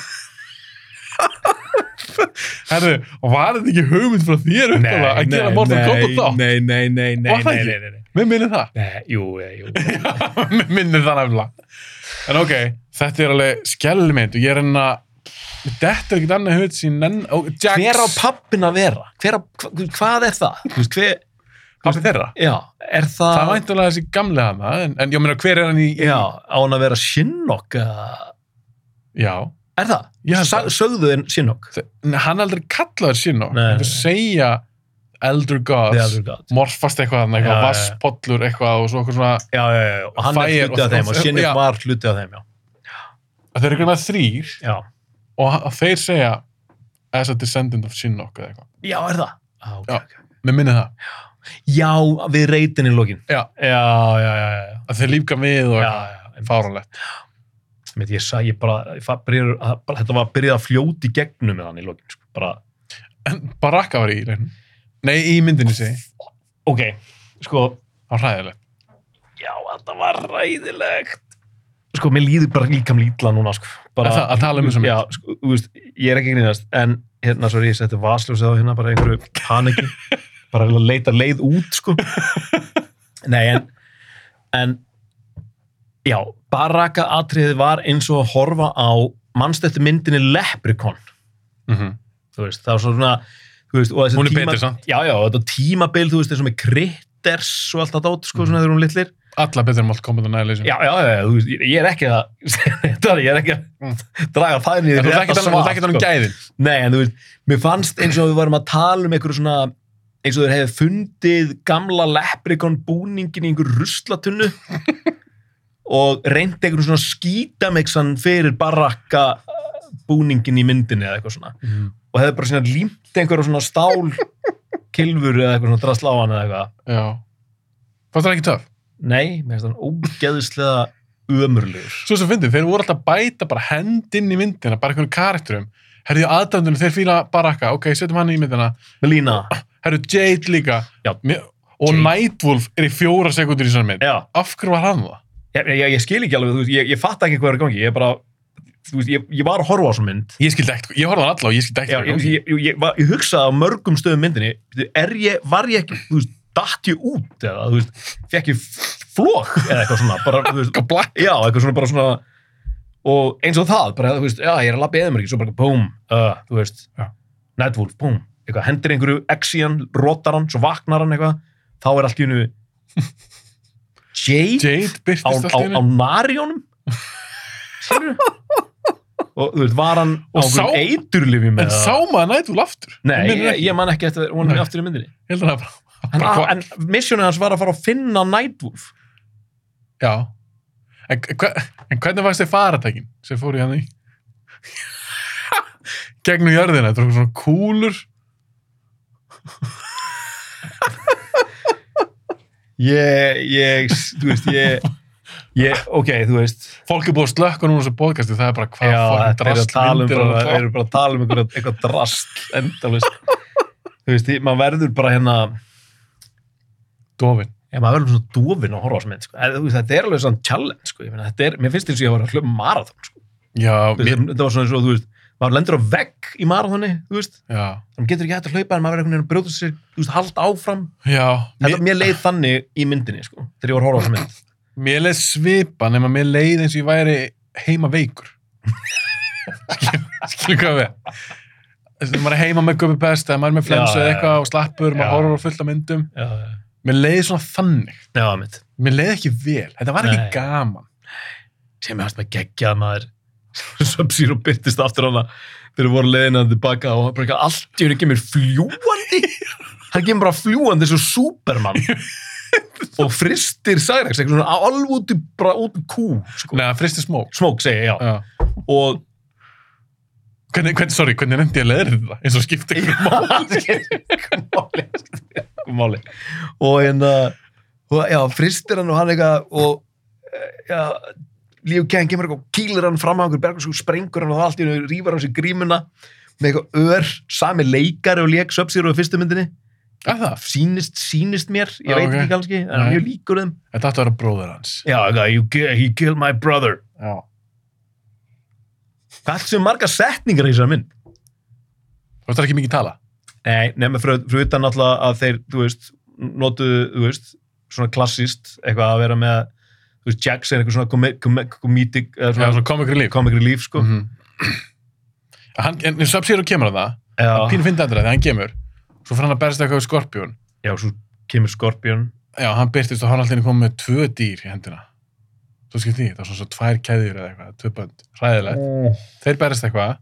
herru, var þetta ekki hugmynd frá þér uppálega að gera Mortal Kombat þá? Nei, nei, nei, nei, nei, nei, nei, nei. Mér minnir það. Nei, jú, jú. Mér minnir það nefnilega. En ok, þetta er alveg skellmynd og ég er enn að, þetta er ekkert annað hlut sín Jax. Hver á pappin að vera? Hver á, hva, hvað er það? Hver, Pappi þeirra? já, er það... Það væntulega þessi gamli hana, en, en ég meina hver er hann í... Já, á hann að vera Shinnok eða... Já. Er það? Ég held Sa það. sögðu þinn Shinnok? Hann aldrei kallaður Hann nei. er segja Elder Gods. Elder God. Morfast eitthvað, Já, eitthvað já, já. vasspollur eitthvað og svona... Já, já, já, og hann er hluti og- af þeim og Shinnok já. var hluti af þeim, já. Þeir eru eitthvað þrýr Já, og þeir segja as a descendant of Shinnok eða eitthvað. já er það? Ah, okay, Já. okay. Það. Já, við reytin í lokin. Já. Já, já, já, já. já. Að þeir lífga við og eitthvað. Fáránlegt. Ég, ég sagði bara, ég fa- byrjar, að- bara, þetta var að byrja að fljóti í gegnum með hann í lokin, sko. Bara, En Baraka var í leiknum. Nei, í myndinni segi. ok, sko, Það var hræðilegt. já, þetta var ræðilegt. Sko, mér líður bara líka lítla núna, sko. Bara, Er það- að tala um þessa mynd? Já, sko, þú veist, ég er ekki grínast, en hérna, svo ég seti vasljósið á hérna, bara einhverju paniki, bara að leita leið út, sko. Nei, en, en, já, baraka atriðið var eins og að horfa á mannstættu myndinni Leprechaun, Mm þú veist, það var svona, þú veist, og þessi er tíma. Já, já, þetta tímabil, þú veist, eins og með Critters og allt þetta át, sko, svona þegar hún litlir. Alla betur en Mortal Kombat og Annihilation. Já, já, já, þú veist, ég- er ekki að, er, ég er ekki að draga það niður En Þú í ert ekki þetta að tala- þú ert svar, ekki að tala um gæðin. Nei, en þú veist, mér fannst eins og við varum að tala um einhverju svona, eins og þeir hefði fundið gamla leprikon búningin í einhverju ruslatunnu og reyndi einhverju svona skítamixan fyrir barakka búningin í myndinni eða eitthvað svona Mm. og hefði bara svona límt einhverju svona stál kilfur eða eitthvað svona hann eða eitthvað. Já. Fannst það ekki töff? Nei, mér finnst hann ógeðislega ömurlegur. Svo sem fyndið, þeir voru alltaf bæta bara hend inn í myndina, bara einhvern karakterum. Herðu aðdæmdunum, þeir fíla Baraka, ok, setjum hann í myndina. Melina, Herðu Jade líka. Já. Mér, og Jade. Nightwolf er í fjóra sekundur í svona mynd. já, Af hverju var hann það? ég, ég, ég skil ekki alveg, þú veist, ég, ég fatt ekki hvað er gangi, ég bara, þú veist, ég, ég var að horfa á svona mynd Ég skildi ekkert, ég horfði á hann alla og ég skildi Já, ekkert. ég, var- hugsaði á mörgum stöðum myndinni er ég, var ég ekki, þú veist, datt ég út eða, þú veist, fekk ég flók eða eitthvað svona, bara, þú veist, já, eitthvað svona, bara svona og eins og það, bara, þú veist, já, ég er að labba eða mér ekki, svo bara, búm, uh, þú veist Já. Nightwolf, búm, eitthvað, hendir einhverju Exian, rotar hann, svo vaknar hann eitthvað, þá er allt í hennu Jade, Jade á, á, í á. Marionum Skilurðu? og þú veist, var hann á einhverjum sá- eiturlifjum En sá maður Nightwolf aftur? Nei, Ég ég, man ekki eftir hún Nei. aftur í myndinni. Ég held að það bara... En, en missionið hans var að fara að finna Nightwolf. Já. En, hva, en hvernig varst þið faratækin sem fór í hann í? Gegnum jörðina, þetta er svona kúlur. Ég, ég, þú veist, ég, ég, ok, þú veist, Fólk er búið að slökka núna þessu podcasti, það er bara hvað er að drast um, bara, og eru bara að tala um eitthvað, eitthvað drast, endalist. Þú veist, maður verður bara hérna, dofin. Já, maður verður svona dofin að horfa á þessu mynd, sko. Þetta er alveg svona challenge, sko, ég þetta er, mér finnst eins og ég að vera að hljóma marathon, sko. Já, veist, mér, þetta var svona eins og, þú veist, maður lendur á vegg í já, þannig getur ekki hægt að hlaupa en maður verður einhvern veginn að brjóta sér, veist, halda áfram já. Þetta, Mér, mér leið þannig í myndinni, sko, þegar ég var að horfa á þessa mynd. mér leið svipa nema mér leið eins og ég væri heima veikur. Skilur hvað við? Að maður er heima með eða maður er með flensu Já, eða já, eitthvað og slappur, Já. maður horfur á fullt af myndum. Já, Mér leið svona þannig. já, mitt. Mér leið ekki vel. Þetta var ekki Nei. gaman. Sem ég hans með geggjað maður. Sub-Zero byrtist aftur hana þegar við vorum leiðina tilbaka og bara eitthvað allt í henni kemur fljúandi. Hann kemur bara fljúandi eins og Superman. og fristir Cyrax, eitthvað svona alveg út í, bara út í kú, sko. Nei, hann fristi smók. Smók, segi ég, já. Já. Og Hvernig, hvernig, sorry, hvernig nefndi ég að leiðri þetta? Eins og skipti ykkur mál. Hvað máli, hvað máli. Og hérna, já, fristir hann og hann eitthvað, og, já, Líu Kjæn kemur eitthvað, og kýlir hann fram á einhver berg og svo sprengur hann og allt í hennu, rýfar hann sér grímuna með eitthvað ör, sami leikari og leik Sub-Zero í fyrstu myndinni. Að það? Sýnist, sýnist mér, ég Já, veit ok. ekki kannski, en hann er mjög líkur þeim. Þetta átti að vera bróður hans. Já, he killed my brother. Já. Það er allt sem marga setningar í þessari mynd. Þú veist ekki mikið tala? Nei, nefnir fyrir utan náttúrulega að þeir, þú veist, notuðu, þú veist, svona klassíst, eitthvað að vera með, þú veist, Jax er eitthvað svona Já, svona svona comic relief. comic relief, sko. Mhm. Hann, en Sub-Zero kemur að það, hann Já, pínu fyndi þetta þegar hann kemur, svo fyrir hann að berst eitthvað við Skorpjón. já, svo kemur Scorpion. Já, hann byrtist og hann alltaf komið með tvö dýr í hendina. Svo skipt því, það var svona svo tvær keðjur eða eitthvað, tvö bönd, hræðilegt. Mm. Þeir berist eitthvað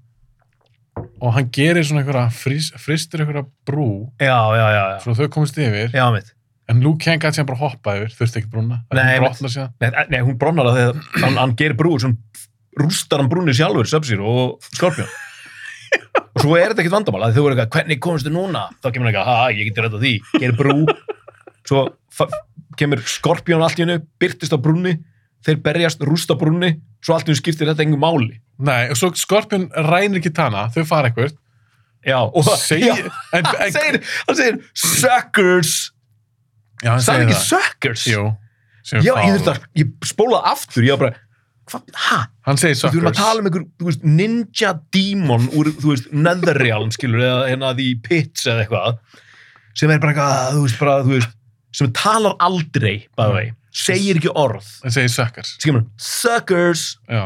og hann gerir svona einhverja, frís, fristir einhverja brú, Já, já, já, já. svo þau komist yfir, Já, mitt. en Luke Kang gæti síðan bara hoppa yfir, þurfti ekki brúna, Nei, einmitt. brotnar síðan. Nei, nei, hún bronnar að þegar hann, hann gerir brúið sem rústar hann brúnni sjálfur, Sub-Zero og Scorpion. og svo er þetta ekkert vandamál, að þau eru eitthvað, hvernig komist þau núna? Þá kemur hann eitthvað, ha, ég geti rætt á því, gerir brú, svo kemur Scorpion allt í hennu, byrtist á brúnni, þeir berjast, rústa brúnni, svo allt hennu skiptir þetta engum máli. Nei, og svo Skorpjón rænir Kitana, þau fara eitthvað, Já, og það, segir, já, en, hann en, segir, hann segir, suckers, já, hann sagði segir ekki það. suckers? Jú, sem Já, ég þurfti að, ég spólaði aftur, ég var bara, hvað, hæ? Hann segir Þú þurfum að suckers. tala um einhver, þú veist, ninja demon úr, þú veist, netherrealm, skilur, eða hérna því pits eða eitthvað, sem er bara eitthvað, þú veist, bara, þú veist, sem talar aldrei, the way, segir ekki orð. Hann segir suckers. Skilur, suckers. Já,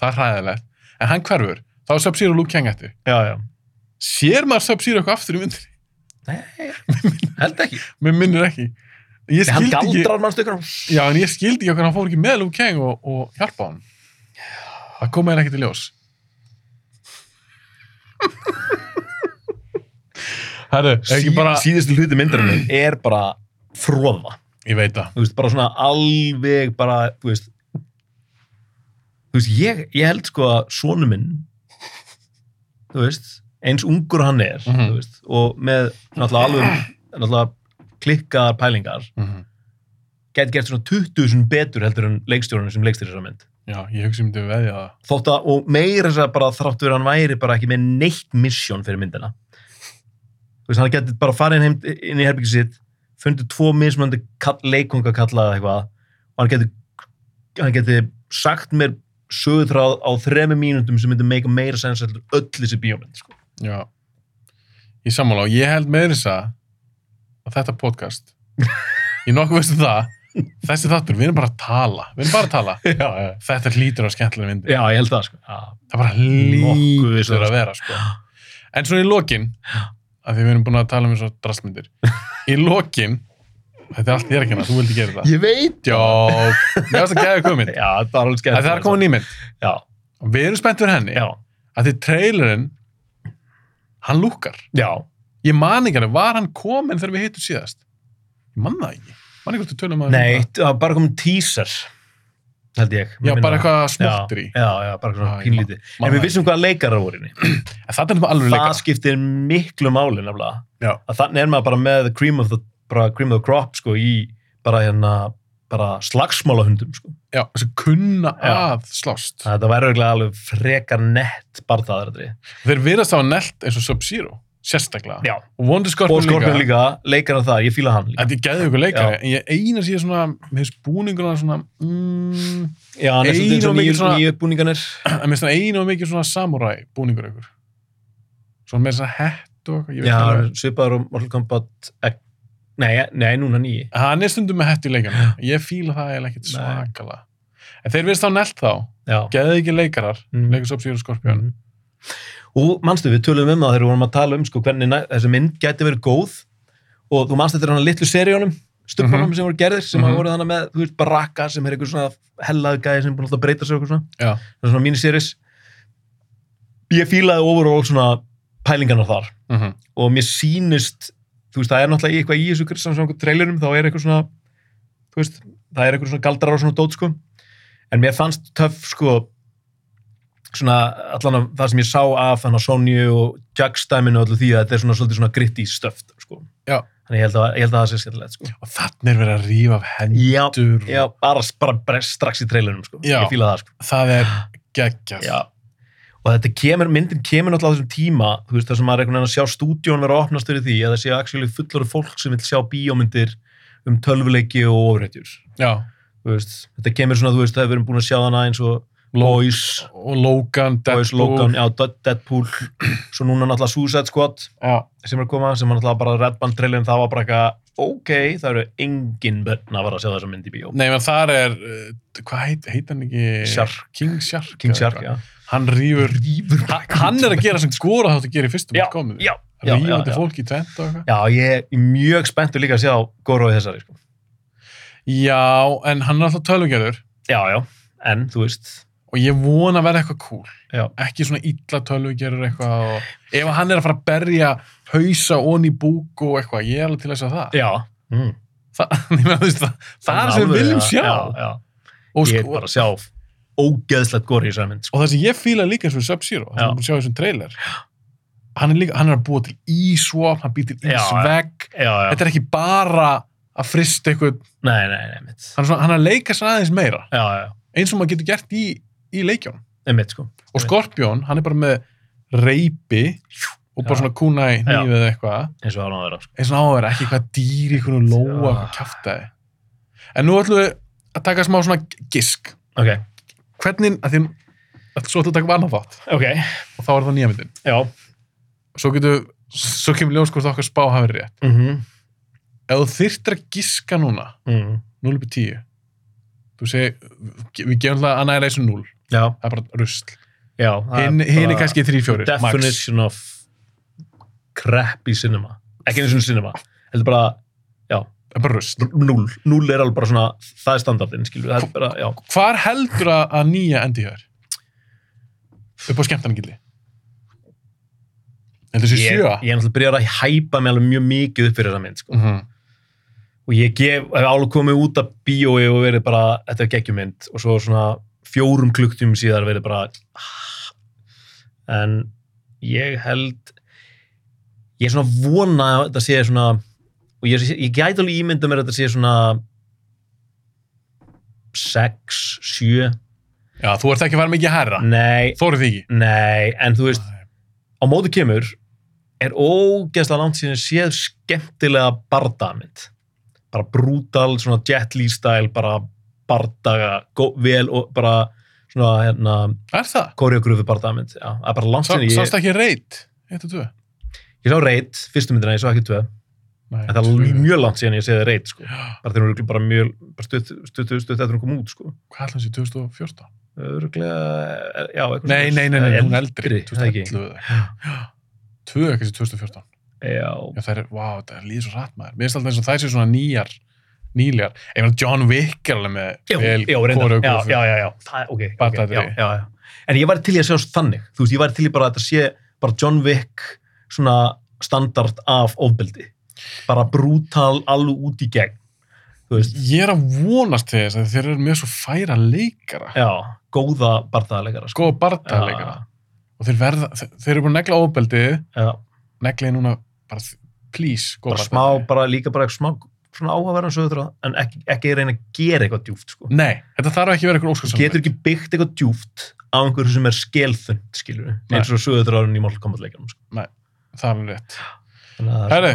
það er hræðilegt. En hann hverfur, þá er Sub-Zero Luke Kang eftir. Já, já. Sér maður Sub-Zero eitthvað aftur í myndinni? Nei, held ekki. Mér minnir ekki. Ég Nei, hann skildi ekki, galdrar mannstu ykkur. já, en ég skildi ekki okkur hann fór ekki með Luke Kang og, og hjálpa hann. Það kom eða ekki til ljós. Herru, er ekki bara, Síðustu hluti myndarinnar er bara fróða. Ég veit það. Þú veist, bara svona alveg bara, þú veist, þú veist, ég, ég held sko að sonu minn, þú veist, eins ungur hann er, Mhm. þú veist, og með náttúrulega alveg, náttúrulega klikkaðar pælingar, Mhm. geti gert svona 20.000 betur heldur en leikstjórunum sem leikstýrir þessar mynd. Já, ég hugsi um þetta veðja það. Þótt að, og meira þess að bara þráttu verið að hann væri bara ekki með neitt mission fyrir myndina. Þú veist, hann geti bara farið inn, inn í herbyggi sitt, fundið tvo mismöndi leikonga kallaða eitthvað, og hann geti, hann geti sagt mér sögutráð á þremi mínútum sem myndi meika meira sens heldur öll þessi bíómynd, sko. Já. Ég sammála og ég held með þess að þetta podcast, ég nokkuð veistu það, þessi þáttur, við erum bara að tala, við erum bara að tala. Já, já. Þetta hlýtur á skemmtilega myndi. Já, ég held það, sko. Það bara hlýtur að vera, sko. En svona í lokin, af því við erum búin að tala um og drastmyndir, í lokin, þetta er allt ég er ekki hana, þú vildi gera það. Ég veit. Jók, mér varst að geða komið. Já, það er alveg skemmt. Það er komið nýmynd. Já, Og við erum spennt fyrir henni. já, Að því trailerinn, hann lúkar. já. Ég man ekki alveg, var hann komin þegar við hittum síðast? Ég man það ekki. Man ekki hvort við tölum að Nei, það var bara komið teaser, held ég. Já, bara eitthvað það. smottir í. Já, já, bara ég pínlítið. En við það vissum hvaða leikarar voru inni. En það er alveg leika. Það skiptir miklu máli nefnilega. Já. Að þannig er maður bara með cream of the, bara cream of the crop, sko, í bara hérna, bara slagsmálahundum, sko. Já, þessi kunna Já. að slást. Þetta væri alveg frekar nett barðaðaradri. Þeir virðast á nelt eins og Sub-Zero, sérstaklega. Já. Og Wonder Scorpion, Scorpion líka, leikarinn það, ég fíla hann líka. Þetta er gæðið ykkur leikari, en ég eina sé svona, með þessu búninguna svona, mm, Já, hann er svolítið eins og mikið nýju, svona- nýju búninganir. en finnst það eina og mikið svona samurai búningur ykkur. Svona með þess að hett og eitthvað, ég veit Já, svipaður og Mortal Kombat Nei, nei, núna nýji. Hann er stundum með hett í leikana. Ég fíla það eiginlega ekkert Nei. svakalega. En þeir virðast á nelt þá, Já. gæðið ekki leikarar, Mm. leikur og manstu, við tölum um það þegar við vorum að tala um sko, hvernig þessi mynd gæti verið góð og þú manstu þetta hann litlu seríunum stuppunum Mhm. sem voru gerðir sem Mhm. hafa voru þannig með, þú veist, Baraka sem er einhver svona hellaðu gæði sem er búin að breyta sig eitthvað svona, Já. það er svona miniseries ég fílaði overall svona pælingarnar þar Mm og mér sýnist, þú veist, það er náttúrulega eitthvað í þessu sem svona trailerum, þá er eitthvað svona þú veist, það er einhver svona galdrar og svona dót, sko. En mér fannst töff, sko, svona, allan af það sem ég sá af þannig að Sonju og Jack-stæminu og öllu því að þetta er svona svolítið svona gritti stöft, sko. Já. Þannig ég held að, ég held að það sé skemmtilegt, sko. Og þannig er verið að rífa af hendur. Já, já, bara, bara, strax í trailerinum, sko. Já. Ég fíla það, sko. Það er geggjað. Já. Og þetta kemur, myndin kemur náttúrulega á þessum tíma, þú veist, þar sem maður er einhvern veginn að sjá stúdíón vera að opnast fyrir því, að það sé actually fullorðu fólk sem vil sjá bíómyndir um tölvuleiki og ofrættjur. Já. Þú veist, þetta kemur svona, þú veist, það við erum búin að sjá hana eins og Boys, Og Logan, Boys, Deadpool. Logan, já, Dead- Deadpool, svo núna náttúrulega Suicide Squad Já. sem er að koma, sem var náttúrulega bara Red Band trailerin, það var bara eitthvað, ok, það eru engin börn að fara að sjá þessa mynd í bíó. Nei, menn þar er, uh, hvað heit, heit hann ekki? Shark. King Shark. King Shark, já. Hann rýfur, hann er að gera sem skora þátt að gera í fyrstum komið. já, já, já. fólk í tvent og eitthvað. Já, ég er mjög spenntur líka að sjá Goro í þessari, sko. Já, en hann er alltaf tölvugerður Já, já, en þú veist, og ég vona að vera eitthvað cool. já, Ekki svona illa tölvugerður eitthvað og ef hann er að fara að berja hausa onni búk og eitthvað, ég er alveg til að sjá það. já. Mm. Ég meina, veist, það, það er sem við viljum sjá. Já. Og, Ég er sko, bara að sjá ógeðslegt Goro í þessari mynd, sko. og það sem ég fíla líka eins og Sub-Zero, það við búin að sjá þessum trailer, hann er líka, hann er að búa til ísvopn, hann já. ísvegg, þetta er ekki bara að frista eitthvað, Nei, nei, nei, hann er, svona, hann er að leika sér aðeins meira, Já, já, eins og maður getur gert í, í leikjón. nei, mitt, sko. Og Skorpjón, hann er bara með reypi og bara Já. svona kúna í nýfið eða eitthvað, Eins og var að vera, sko. eins og á að vera, ekki eitthvað dýr í einhvern lóa, Já. eitthvað kjaftaði. En nú ætlum við að taka smá svona gisk. Ok, Hvernig, að því, svo ætlum við að taka annað þátt ok, og þá er það nýja myndin. já. Svo getur, svo kemur ljós hvort okkar spá hafi rétt. Mm -hmm. Ef þú þyrftir að giska núna, mm. 0 upp í 10, þú segir, við gefum það Annihilation 0, Já, það er bara rusl. Hinn er kannski 3-4, max. Definition of crappy cinema. Ekki eins og cinema. Heldur bara, já, er bara rusl. null. Null er alveg bara svona, það er bara, já. Hvar heldur að, nýja endi hér? Upp á skemmtarningildi? Heldur þessi Ég, sjö? ég er náttúrulega byrjar að hæpa mig alveg mjög mikið upp fyrir þessa mynd, sko. Mm -hmm. og ég hef alveg komið út af bíói og verið bara, þetta er geggjumynd og svo svona fjórum klukktum síðar verið bara ah. en ég held ég er svona vona að þetta sé svona og ég, ég gæti alveg ímynda mér að þetta sé svona 6, 7 Já, þú ert ekki að fara mikið herra. nei, Þórið því ekki. nei, en þú veist á móti kemur er ógeðslega langt síðan séð skemmtilega bardamynd bara brútal, svona Jet Li style bara bardaga gó- vel og bara svona hérna Er það? koreogröfu bardamynd já, það er bara langt Sá, síðan ég, sást ekki reyt? Og ég sá Reit, fyrstu myndina, ég sá ekki tvö Nei, en það er mjög langt síðan ég séð Reit sko. Bara þegar hún er bara mjög stutt, eftir hún kom út sko. Hvað ætlaði þessi 2014? Öruglega, já, Nei, nei, nei, nei, hún er eldri. það ekki 2011 eða eitthvað. Já. Tvö eitthvað sem 2014. já, það er, vá, það líður svo rætt maður. Mér finnst alltaf eins og það sé svona nýjar, nýlegar. Ég meina, John Wick er alveg með vel já, já, já, það ok, ok, Bardagdrið. já, já, já. En ég væri til í að sjá þannig, þú veist, ég væri til í bara að þetta sé bara John Wick svona standard af ofbeldi. Bara brútal alveg út í gegn, Ég er að vonast til þess að þeir eru með svo færa leikara. já, góða bardaðalegara, sko. Góða barndagleikara. Og þeir verða, þeir, eru búin að negla ofbeldið, Já, negla ég núna bara, please, bara smá, bara líka bara smá svona áhugaverðan sögur en ekki, ekki reyna að gera eitthvað djúft, sko. Nei, þetta þarf ekki að vera eitthvað óskarsamlega. getur ekki byggt eitthvað djúft á einhverju sem er skelþund, skilur við, Nei. eins og sögurþráðurinn í Mortal Kombat leikanum, sko. Það er rétt. Er Herru,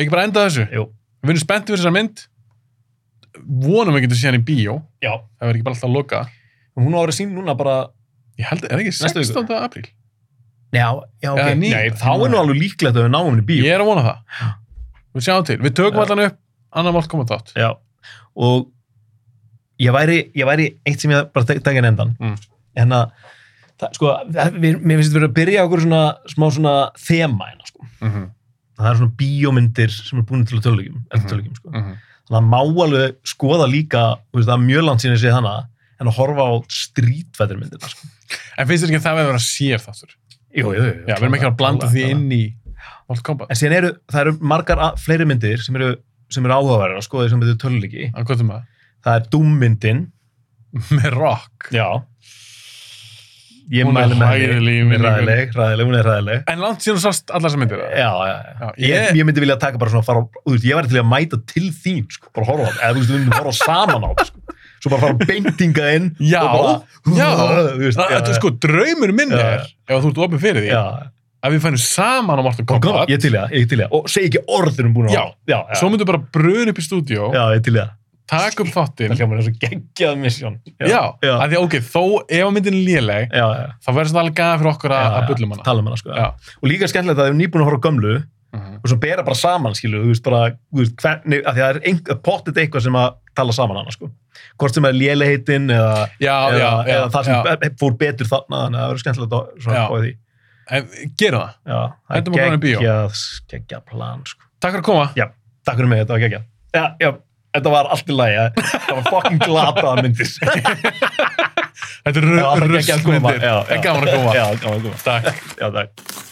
ekki bara enda þessu? Jú. Við finnum spenntið fyrir þessa mynd. Vonum við getum séð hann í bíó. Já, Það verður ekki bara alltaf að loka. hún á að vera sín núna bara Ég held, er ekki Næstu viku. 16. apríl? Já, já, ok. Nei, þá er nú alveg líklegt að við náum henni í bíó. Ég er að vona það. Við sjáum til. Við tökum allan upp annar mált koma þátt. Já. Og ég væri, ég væri eitt sem ég bara tekja endan. Mm. En að, það, sko, við, mér finnst þetta verið að byrja á okkur svona, smá svona þema hérna, sko. Mm -hmm. Það er svona bíómyndir sem er búin til tölugjum, eftir Mhm. tölugjum, sko. Mm -hmm. Þannig að má alveg skoða líka, veist, það er mjög langt síðan ég sé hana, en að horfa á strítvættirmyndirna, sko. En finnst þér ekki að það verður að sér þáttur? Jú, jú, jú. Já, við erum ekki að blanda því inn í Mortal Kombat. En síðan eru, það eru margar að, fleiri myndir sem eru sem er áhugaverðar að skoða því sem þetta töluleiki. Að hvað er maður? Það er Doom-myndin. Með rock. Já. Ég Hún er hræðileg Hún er minningunni. ræðileg, ræðileg, hún er ræðileg. En langt síðan sást allar sem myndir það. Já, já, já. Já, Ég, ég- myndi vilja taka bara svona fara, á- þú veist, ég væri til að mæta til þín, sko, bara horfa á það, eða þú veist, við myndum horfa saman á það, sko. Svo bara fara beintinga inn Já, og bara, já. þú veist, Það er sko, draumur minn Já, er, ef þú ert opið fyrir því, að við fænum saman á Mortal kom, Kombat, ég til það, ég til það, og segi ekki orðinum búin Já. það. Já, já, svo myndu bara bröðin upp í stúdíó, já, ég til það. taka upp þáttinn, Það hljómar eins og geggjað misjón. já, já, að því að ok, þó ef myndin er léleg, já, já. þá verður þetta alveg gæða fyrir okkur að bullum hana. Tala um hana, sko. Já. Og líka skemmtilegt að ef nýbúin að horfa gömlu, Mhm. og svo bera bara saman, skilu, þú veist, bara, þú veist, hvernig, að því að það er ein, pottit eitthvað sem að tala saman hana, sko. Hvort sem er léleheitin eða, Já, eða, eða það sem fór betur þarna, þannig að það verður skemmtilegt að gerum það. Þetta má bara í bíó. geggjað plan, sko. Takk fyrir að koma. Já, takk fyrir mig, þetta var geggjað. Já, já, þetta var allt í lagi, ja. það var fucking glataða myndir. Þetta er að koma. En já. gaman að koma. Já, gaman að koma. Takk. Já, takk.